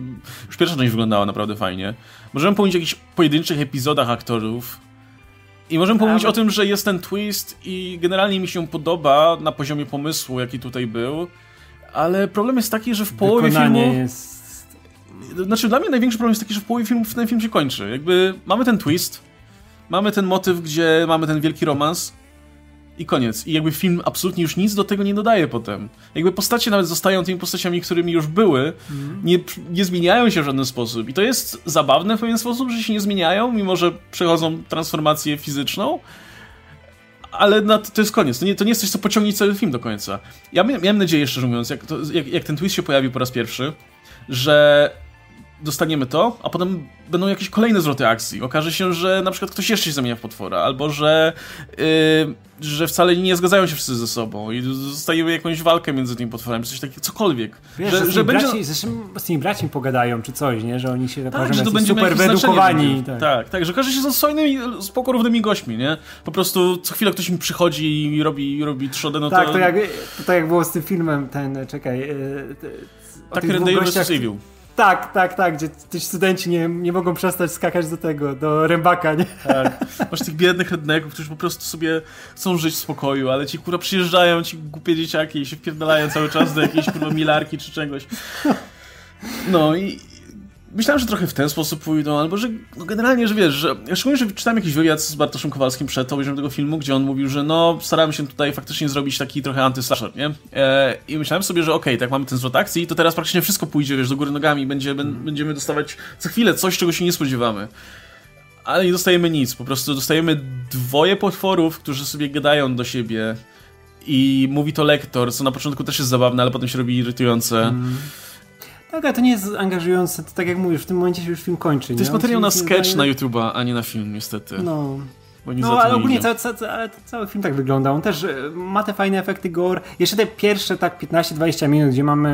A: już pierwsza część wyglądała naprawdę fajnie. Możemy pomyśleć o jakichś pojedynczych epizodach aktorów I możemy pomówić o tym, że jest ten twist i generalnie mi się podoba na poziomie pomysłu, jaki tutaj był, ale problem jest taki, że w połowie
B: Wykonanie
A: filmu...
B: jest...
A: Znaczy dla mnie największy problem jest taki, że w połowie filmu ten film się kończy. Jakby mamy ten twist, mamy ten motyw, gdzie mamy ten wielki romans i koniec. I jakby film absolutnie już nic do tego nie dodaje potem. Jakby postacie nawet zostają tymi postaciami, którymi już były, nie, nie zmieniają się w żaden sposób. I to jest zabawne w pewien sposób, że się nie zmieniają, mimo że przechodzą transformację fizyczną. Ale na to, to jest koniec. To nie, to nie jest coś, co pociągnie cały film do końca. Ja mia- miałem nadzieję, szczerze mówiąc, jak, to, jak, jak ten twist się pojawił po raz pierwszy, że dostaniemy to, a potem będą jakieś kolejne zwroty akcji. Okaże się, że na przykład ktoś jeszcze się zamienia w potwora, albo że, yy, że wcale nie zgadzają się wszyscy ze sobą i zostajemy jakąś walkę między tymi potworami, coś takiego, cokolwiek.
B: Wiesz, że, że, z, tymi będzie... braci, z tymi braćmi pogadają, czy coś, nie? Że oni się
A: tak, że to będzie super wyedukowani. Tak. tak, tak, że okaże się są swojnymi, spoko równymi gośćmi, nie? Po prostu co chwilę ktoś mi przychodzi i robi, robi trzodę, no
B: tak,
A: to...
B: to jak, to tak jak było z tym filmem, ten, czekaj... Yy,
A: tak, Rendale vs. Evil.
B: Tak, tak, tak, gdzie ci studenci nie, nie mogą przestać skakać do tego, do rębaka, nie?
A: Tak. Masz tych biednych redneków, którzy po prostu sobie chcą żyć w spokoju, ale ci kurwa przyjeżdżają, ci głupie dzieciaki i się wpierdalają cały czas do jakiejś kurwa milarki czy czegoś. No i, Myślałem, że trochę w ten sposób pójdą, albo że no generalnie, że wiesz, że szczególnie, że czytałem jakiś wywiad z Bartoszem Kowalskim przed obejrzeniem tego filmu, gdzie on mówił, że no, staramy się tutaj faktycznie zrobić taki trochę antyslasher, nie? E, I myślałem sobie, że okej, okay, tak mamy ten zwrot akcji, to teraz praktycznie wszystko pójdzie, wiesz, do góry nogami, będzie, będziemy dostawać co chwilę coś, czego się nie spodziewamy. Ale nie dostajemy nic, po prostu dostajemy dwoje potworów, którzy sobie gadają do siebie i mówi to lektor, co na początku też jest zabawne, ale potem się robi irytujące. Mm.
B: Tak, ale to nie jest angażujące, to tak jak mówisz, w tym momencie się już film kończy.
A: To jest materiał na sketch na YouTube'a, a nie na film, niestety.
B: No. No, ale ogólnie cały, cały, ale cały film tak wygląda. On też e, ma te fajne efekty gore. Jeszcze te pierwsze tak 15-20 minut, gdzie mamy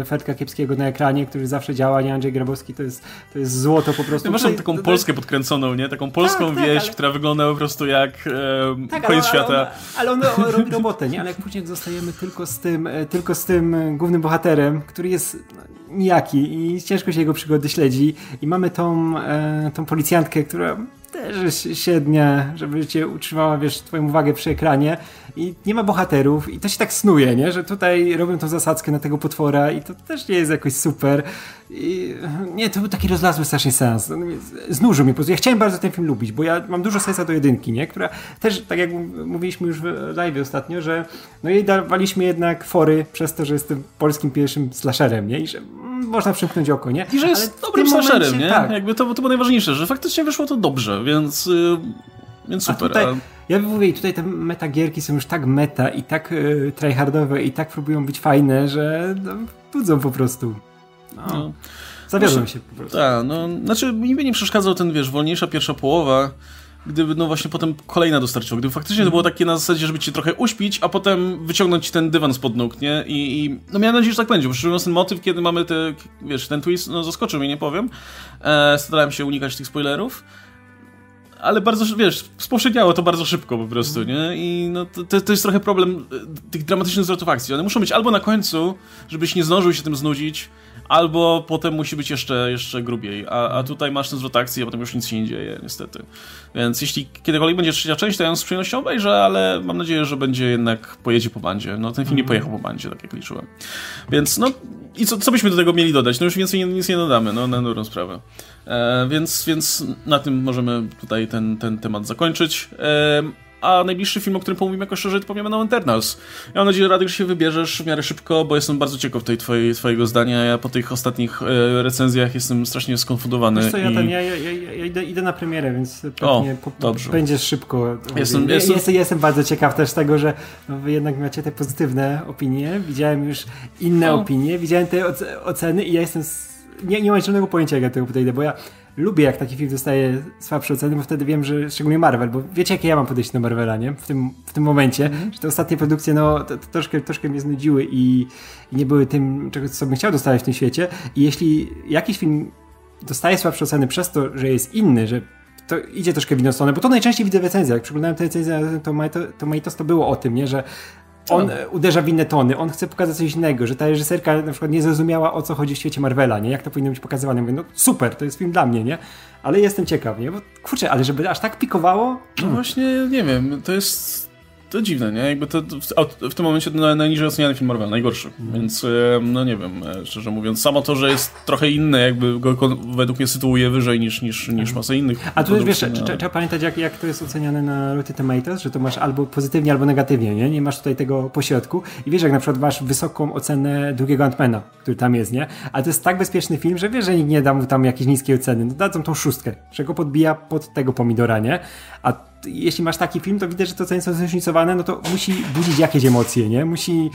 B: e, Fedka Kiepskiego na ekranie, który zawsze działa, nie Andrzej Grabowski, to jest, to jest złoto po prostu.
A: Ja masz taką to, Polskę podkręconą, nie? Taką polską tak, tak wieś, ale... która wygląda po prostu jak e, tak, koniec ale, świata.
B: Ale on, ale on robi robotę, nie? Ale jak później zostajemy tylko z tym, e, tylko z tym głównym bohaterem, który jest no, nijaki i ciężko się jego przygody śledzi i mamy tą, e, tą policjantkę, która też średnia, żeby cię utrzymała, wiesz, twoją uwagę przy ekranie i nie ma bohaterów i to się tak snuje, nie? Że tutaj robią tą zasadzkę na tego potwora i to też nie jest jakoś super. I, nie, to był taki rozlazły strasznie sens. No, znużył mnie po prostu. Ja chciałem bardzo ten film lubić, bo ja mam dużo sensa do jedynki, nie? Która też, tak jak mówiliśmy już w live ostatnio, że no jej dawaliśmy jednak fory przez to, że jestem polskim pierwszym slasherem, nie? I że mm, można przymknąć oko, nie?
A: I że jest Ale dobrym slasherem, momencie, nie? Tak. Jakby to, to było najważniejsze, że faktycznie wyszło to dobrze, więc... Yy, więc super. A
B: tutaj, a... Ja mówię, tutaj te metagierki są już tak meta i tak y, tryhardowe i tak próbują być fajne, że no, budzą po prostu. No. no. Zawiodłem się po prostu.
A: Tak, no, znaczy mi by nie przeszkadzał ten, wiesz, wolniejsza pierwsza połowa, gdyby no właśnie potem kolejna dostarczyła. Gdyby faktycznie to było takie na zasadzie, żeby cię trochę uśpić, a potem wyciągnąć ten dywan spod nóg, nie? I, i no miałem nadzieję, że tak będzie, bo szczerze ten motyw, kiedy mamy te, wiesz, ten twist, no zaskoczył mnie, nie powiem. E, starałem się unikać tych spoilerów ale bardzo, wiesz, spowszedniało to bardzo szybko po prostu, mhm. nie? I no, to, to jest trochę problem e, tych dramatycznych zwrotów akcji. One muszą być albo na końcu, żebyś nie zdążył się tym znudzić, albo potem musi być jeszcze, jeszcze grubiej. A, a tutaj masz ten zwrot akcji, a potem już nic się nie dzieje, niestety. Więc jeśli kiedykolwiek będzie trzecia część, to ja ją z przyjemnością obejrzę, ale mam nadzieję, że będzie jednak pojedzie po bandzie. No ten film nie mhm. pojechał po bandzie, tak jak liczyłem. Więc no i co, co byśmy do tego mieli dodać? No już więcej nic nie dodamy, no na dobrą sprawę. E, więc, więc na tym możemy tutaj ten, ten temat zakończyć. E, a najbliższy film, o którym pomówimy jako szerzej, to powiemy na Eternals. Ja mam nadzieję, Radek, że się wybierzesz w miarę szybko, bo jestem bardzo ciekaw tej twojej, twojego zdania. Ja po tych ostatnich e, recenzjach jestem strasznie skonfundowany.
B: Wiesz co, ja, i... ten, ja, ja, ja idę, idę, na premierę, więc pewnie o, będziesz szybko. Jestem, ja, jestem... Jestem, jestem, bardzo ciekaw też tego, że wy jednak macie te pozytywne opinie. Widziałem już inne o. opinie, widziałem te oceny i ja jestem... Nie, nie mam żadnego pojęcia, jak ja tego podejdę, bo ja lubię, jak taki film dostaje słabsze oceny, bo wtedy wiem, że szczególnie Marvel, bo wiecie, jakie ja mam podejście do Marvela, nie? W tym, w tym momencie, mm. że te ostatnie produkcje, no, to, to troszkę, troszkę mnie znudziły i, i, nie były tym, czego co bym chciał dostawać w tym świecie. I jeśli jakiś film dostaje słabsze oceny przez to, że jest inny, że to idzie troszkę w inną stronę, bo to najczęściej widzę w recenzjach. Jak przeglądałem te recenzje to Tomatoes, to było o tym, nie? Że on uderza w inne tony, on chce pokazać coś innego, że ta reżyserka na przykład nie zrozumiała o co chodzi w świecie Marvela, nie? Jak to powinno być pokazywane. Mówię, no super, to jest film dla mnie, nie? Ale jestem ciekaw, nie? Bo kurczę, ale żeby aż tak pikowało?
A: No właśnie, nie wiem, to jest to dziwne, nie? Jakby to w, w tym momencie najniżej oceniany film Marvel, najgorszy. Mm. Więc no nie wiem, e, szczerze mówiąc, samo to, że jest trochę inny, jakby go według mnie sytuuje wyżej niż, niż, niż mhm. masę innych.
B: A tu też wiesz, na... trzeba pamiętać, jak, jak to jest oceniane na Rotten Tomatoes, że to masz albo pozytywnie, albo negatywnie, nie? Nie masz tutaj tego pośrodku. I wiesz, jak na przykład masz wysoką ocenę drugiego Antmana, który tam jest, nie? Ale to jest tak bezpieczny film, że wiesz, że nikt nie da mu tam jakiejś niskiej oceny. No dadzą tą szóstkę, że go podbija pod tego pomidora, nie? A jeśli masz taki film, to widać, że to co jest zróżnicowane, no to musi budzić jakieś emocje, nie? Musi,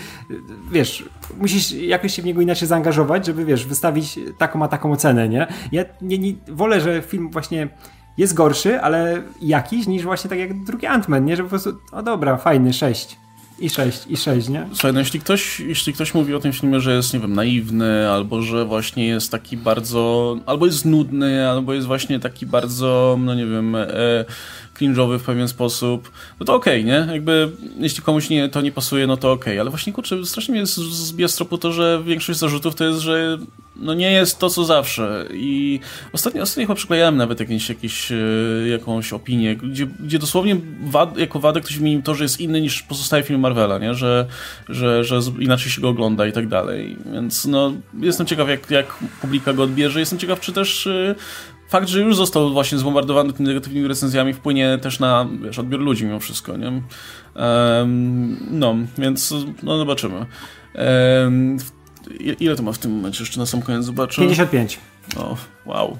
B: wiesz, musisz jakoś się w niego inaczej zaangażować, żeby, wiesz, wystawić taką a taką ocenę, nie? Ja nie, nie, wolę, że film właśnie jest gorszy, ale jakiś, niż właśnie tak jak drugi Ant-Man, nie? Że po prostu, o dobra, fajny, sześć. I sześć, i sześć, nie?
A: Słuchaj, no jeśli ktoś, jeśli ktoś mówi o tym filmie, że jest, nie wiem, naiwny, albo że właśnie jest taki bardzo, albo jest nudny, albo jest właśnie taki bardzo, no nie wiem, e, cringe'owy w pewien sposób, no to okej, okay, nie? Jakby, jeśli komuś nie, to nie pasuje, no to okej, okay. ale właśnie, kurczę, strasznie mnie zbija z tropu to, że większość zarzutów to jest, że no nie jest to, co zawsze i ostatnio, ostatnio chyba przyklejałem nawet jakieś, jakieś, e, jakąś opinię, gdzie, gdzie dosłownie wad, jako wadę ktoś wymienił to, że jest inny niż pozostałe filmy Marvela, nie? Że, że, że inaczej się go ogląda i tak dalej, więc no jestem ciekaw, jak, jak publika go odbierze, jestem ciekaw, czy też e, fakt, że już został właśnie zbombardowany tymi negatywnymi recenzjami wpłynie też na wiesz, odbiór ludzi mimo wszystko, nie? Um, no, więc no zobaczymy. Um, ile to ma w tym momencie? Jeszcze na sam koniec zobaczę.
B: 55.
A: O, wow.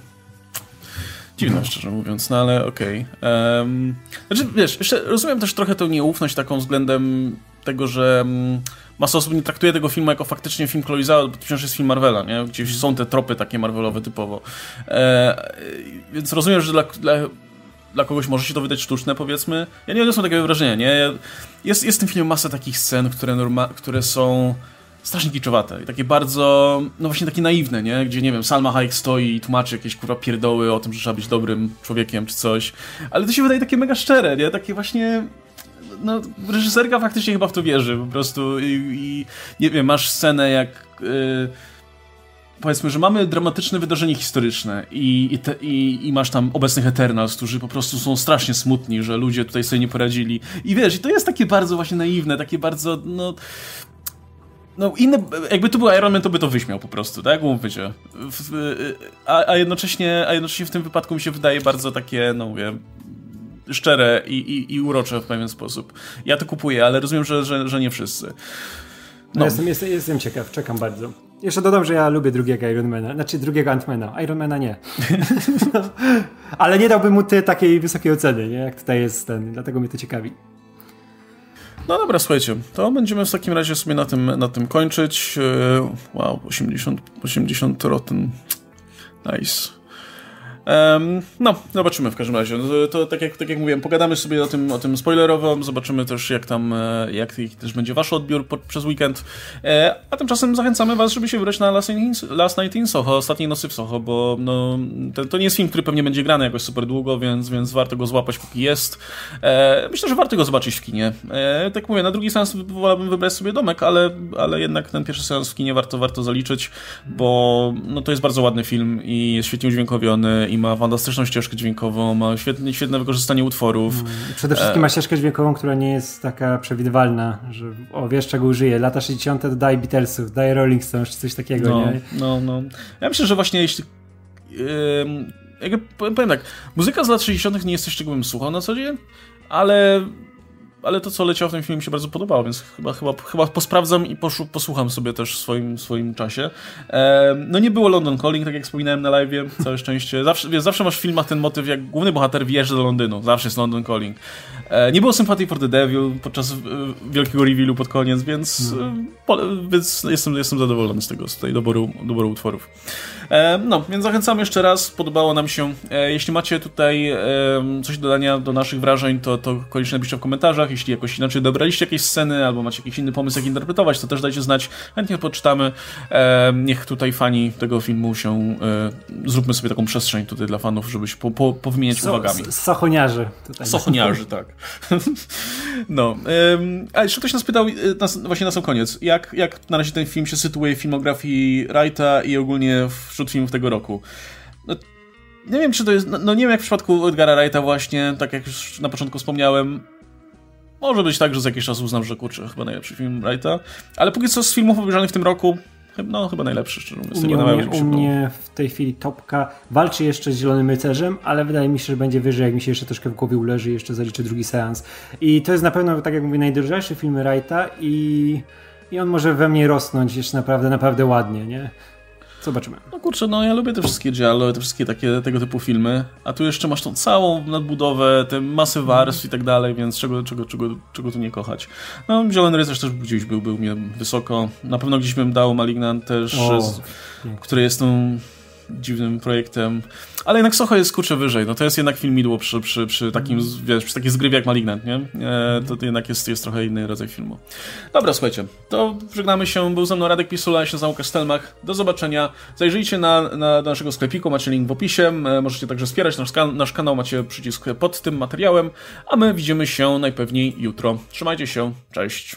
A: Dziwne, szczerze mówiąc, no ale okej. Okay. Um, znaczy, wiesz, jeszcze rozumiem też trochę tę nieufność taką względem tego, że um, masa osób nie traktuje tego filmu jako faktycznie film Chloe bo to wciąż jest film Marvela, nie? Gdzieś są te tropy takie Marvelowe typowo. E, więc rozumiem, że dla, dla, dla, kogoś może się to wydać sztuczne, powiedzmy. Ja nie odniosłem takiego wrażenia, nie? Jest, jest w tym filmie masa takich scen, które, norma, które są strasznie kiczowate i takie bardzo, no właśnie takie naiwne, nie? Gdzie, nie wiem, Salma Hayek stoi i tłumaczy jakieś kurwa pierdoły o tym, że trzeba być dobrym człowiekiem czy coś. Ale to się wydaje takie mega szczere, nie? Takie właśnie no, reżyserka faktycznie chyba w to wierzy po prostu i, i nie wiem, masz scenę jak yy, powiedzmy, że mamy dramatyczne wydarzenie historyczne i, i, te, i, i, masz tam obecnych Eternals, którzy po prostu są strasznie smutni, że ludzie tutaj sobie nie poradzili i wiesz, i to jest takie bardzo właśnie naiwne, takie bardzo, no no inne, jakby to był Iron Man, to by to wyśmiał po prostu, tak? Mówmy się. A, a, jednocześnie, a jednocześnie w tym wypadku mi się wydaje bardzo takie, no mówię, szczere i, i, i urocze w pewien sposób. Ja to kupuję, ale rozumiem, że, że, że nie wszyscy. No.
B: no. Jestem, jestem, jestem ciekaw, czekam bardzo. Jeszcze dodam, że ja lubię drugiego Ironmana, znaczy drugiego Antmana. Ironmana nie. ale nie dałbym mu ty takiej wysokiej oceny, nie? jak tutaj jest ten, dlatego mnie to ciekawi.
A: No dobra, słuchajcie, to będziemy w takim razie sobie na tym, na tym kończyć. E, wow, 80, 80 rotten. Nice. No, zobaczymy w każdym razie. No, to, tak, jak, tak jak mówiłem, pogadamy sobie o tym, o tym spoilerowo, zobaczymy też jak tam, e, jak też będzie wasz odbiór pod, przez weekend. E, a tymczasem zachęcamy was, żeby się wybrać na Last Night in, Soho, Ostatniej Nocy w Soho, bo no, to, to, nie jest film, który pewnie będzie grany jakoś super długo, więc, więc warto go złapać póki jest. E, myślę, że warto go zobaczyć w kinie. Tak mówię, na drugi seans wolałbym wybrać sobie domek, ale, ale jednak ten pierwszy seans w kinie warto, warto zaliczyć, bo no, to jest bardzo ładny film i jest świetnie udźwiękowiony ma fantastyczną ścieżkę dźwiękową, ma świetne, świetne wykorzystanie utworów. Mm,
B: przede wszystkim e... ma ścieżkę dźwiękową, która nie jest taka przewidywalna, że o, wiesz czego użyje. Lata 60. dodaje Beatlesów, daje Rolling Stones czy coś takiego,
A: no,
B: nie?
A: No, no. Ja myślę, że właśnie jeśli... Yy, jakby, powiem, powiem tak, muzyka z lat 60. nie jest coś, czego bym słuchał na co dzień, ale ale to, co leciało w tym filmie mi się bardzo podobało, więc chyba, chyba, chyba posprawdzam i poszu, posłucham sobie też w swoim, swoim czasie. E, no nie było London Calling, tak jak wspominałem na live, całe szczęście. Zawsze, wiesz, zawsze masz w filmach ten motyw, jak główny bohater wjeżdża do Londynu. Zawsze jest London Calling. E, nie było Sympathy for the Devil podczas e, wielkiego revealu pod koniec, więc, po, więc jestem, jestem zadowolony z tego, z tej doboru, doboru utworów. E, no, więc zachęcam jeszcze raz, podobało nam się. E, jeśli macie tutaj coś dodania do naszych wrażeń, to, to koniecznie napiszcie w komentarzach. Jeśli jakoś inaczej dobraliście jakieś sceny, albo macie jakiś inny pomysł, jak interpretować, to też dajcie znać. Chętnie poczytamy. Niech tutaj fani tego filmu się... E, zróbmy sobie taką przestrzeń tutaj dla fanów, żeby się po, po, powymieniać so, uwagami.
B: Sochoniarzy.
A: Tutaj. Sochoniarzy, tak. No. Um, a jeszcze ktoś nas pytał, na, właśnie na sam koniec, jak, jak na razie ten film się sytuuje w filmografii Wrighta i ogólnie wśród filmów tego roku. No, nie wiem, czy to jest. No, no, nie wiem, jak w przypadku Edgara Wrighta, właśnie, tak jak już na początku wspomniałem. Może być tak, że za jakiś czas uznam, że kurczę, chyba najlepszy film Wrighta. Ale póki co z filmów obejrzanych w tym roku, no chyba najlepszy, szczerze mówiąc.
B: U mnie, u mnie, u mnie w tej chwili topka walczy jeszcze z Zielonym Rycerzem, ale wydaje mi się, że będzie wyżej, jak mi się jeszcze troszkę w głowie uleży i jeszcze zaliczy drugi seans. I to jest na pewno, tak jak mówię, najdroższy film Wrighta i, i on może we mnie rosnąć jeszcze naprawdę, naprawdę ładnie, nie? Zobaczymy.
A: No kurczę, no ja lubię te wszystkie giallo, te wszystkie takie tego typu filmy, a tu jeszcze masz tą całą nadbudowę, te masy warstw i tak dalej, więc czego, czego, czego, czego tu nie kochać. No, Zielony Rycerz też gdzieś był, był mnie wysoko. Na pewno gdzieś bym dał Malignant też, o, z, który jest tą dziwnym projektem. Ale jednak Soho jest kurczę wyżej. No to jest jednak film midło przy, przy, przy takim, wiesz, przy takiej zgrywie jak Malignant, nie? E, to, jednak jest, jest trochę inny rodzaj filmu. Dobra, słuchajcie, to żegnamy się. Był ze mną Radek Pisula, ja się nazywam Łukasz Stelmach. Do zobaczenia. Zajrzyjcie na, na, na naszego sklepiku, macie link w opisie. E, możecie także wspierać nasz, nasz kanał, macie przycisk pod tym materiałem. A my widzimy się najpewniej jutro. Trzymajcie się, cześć.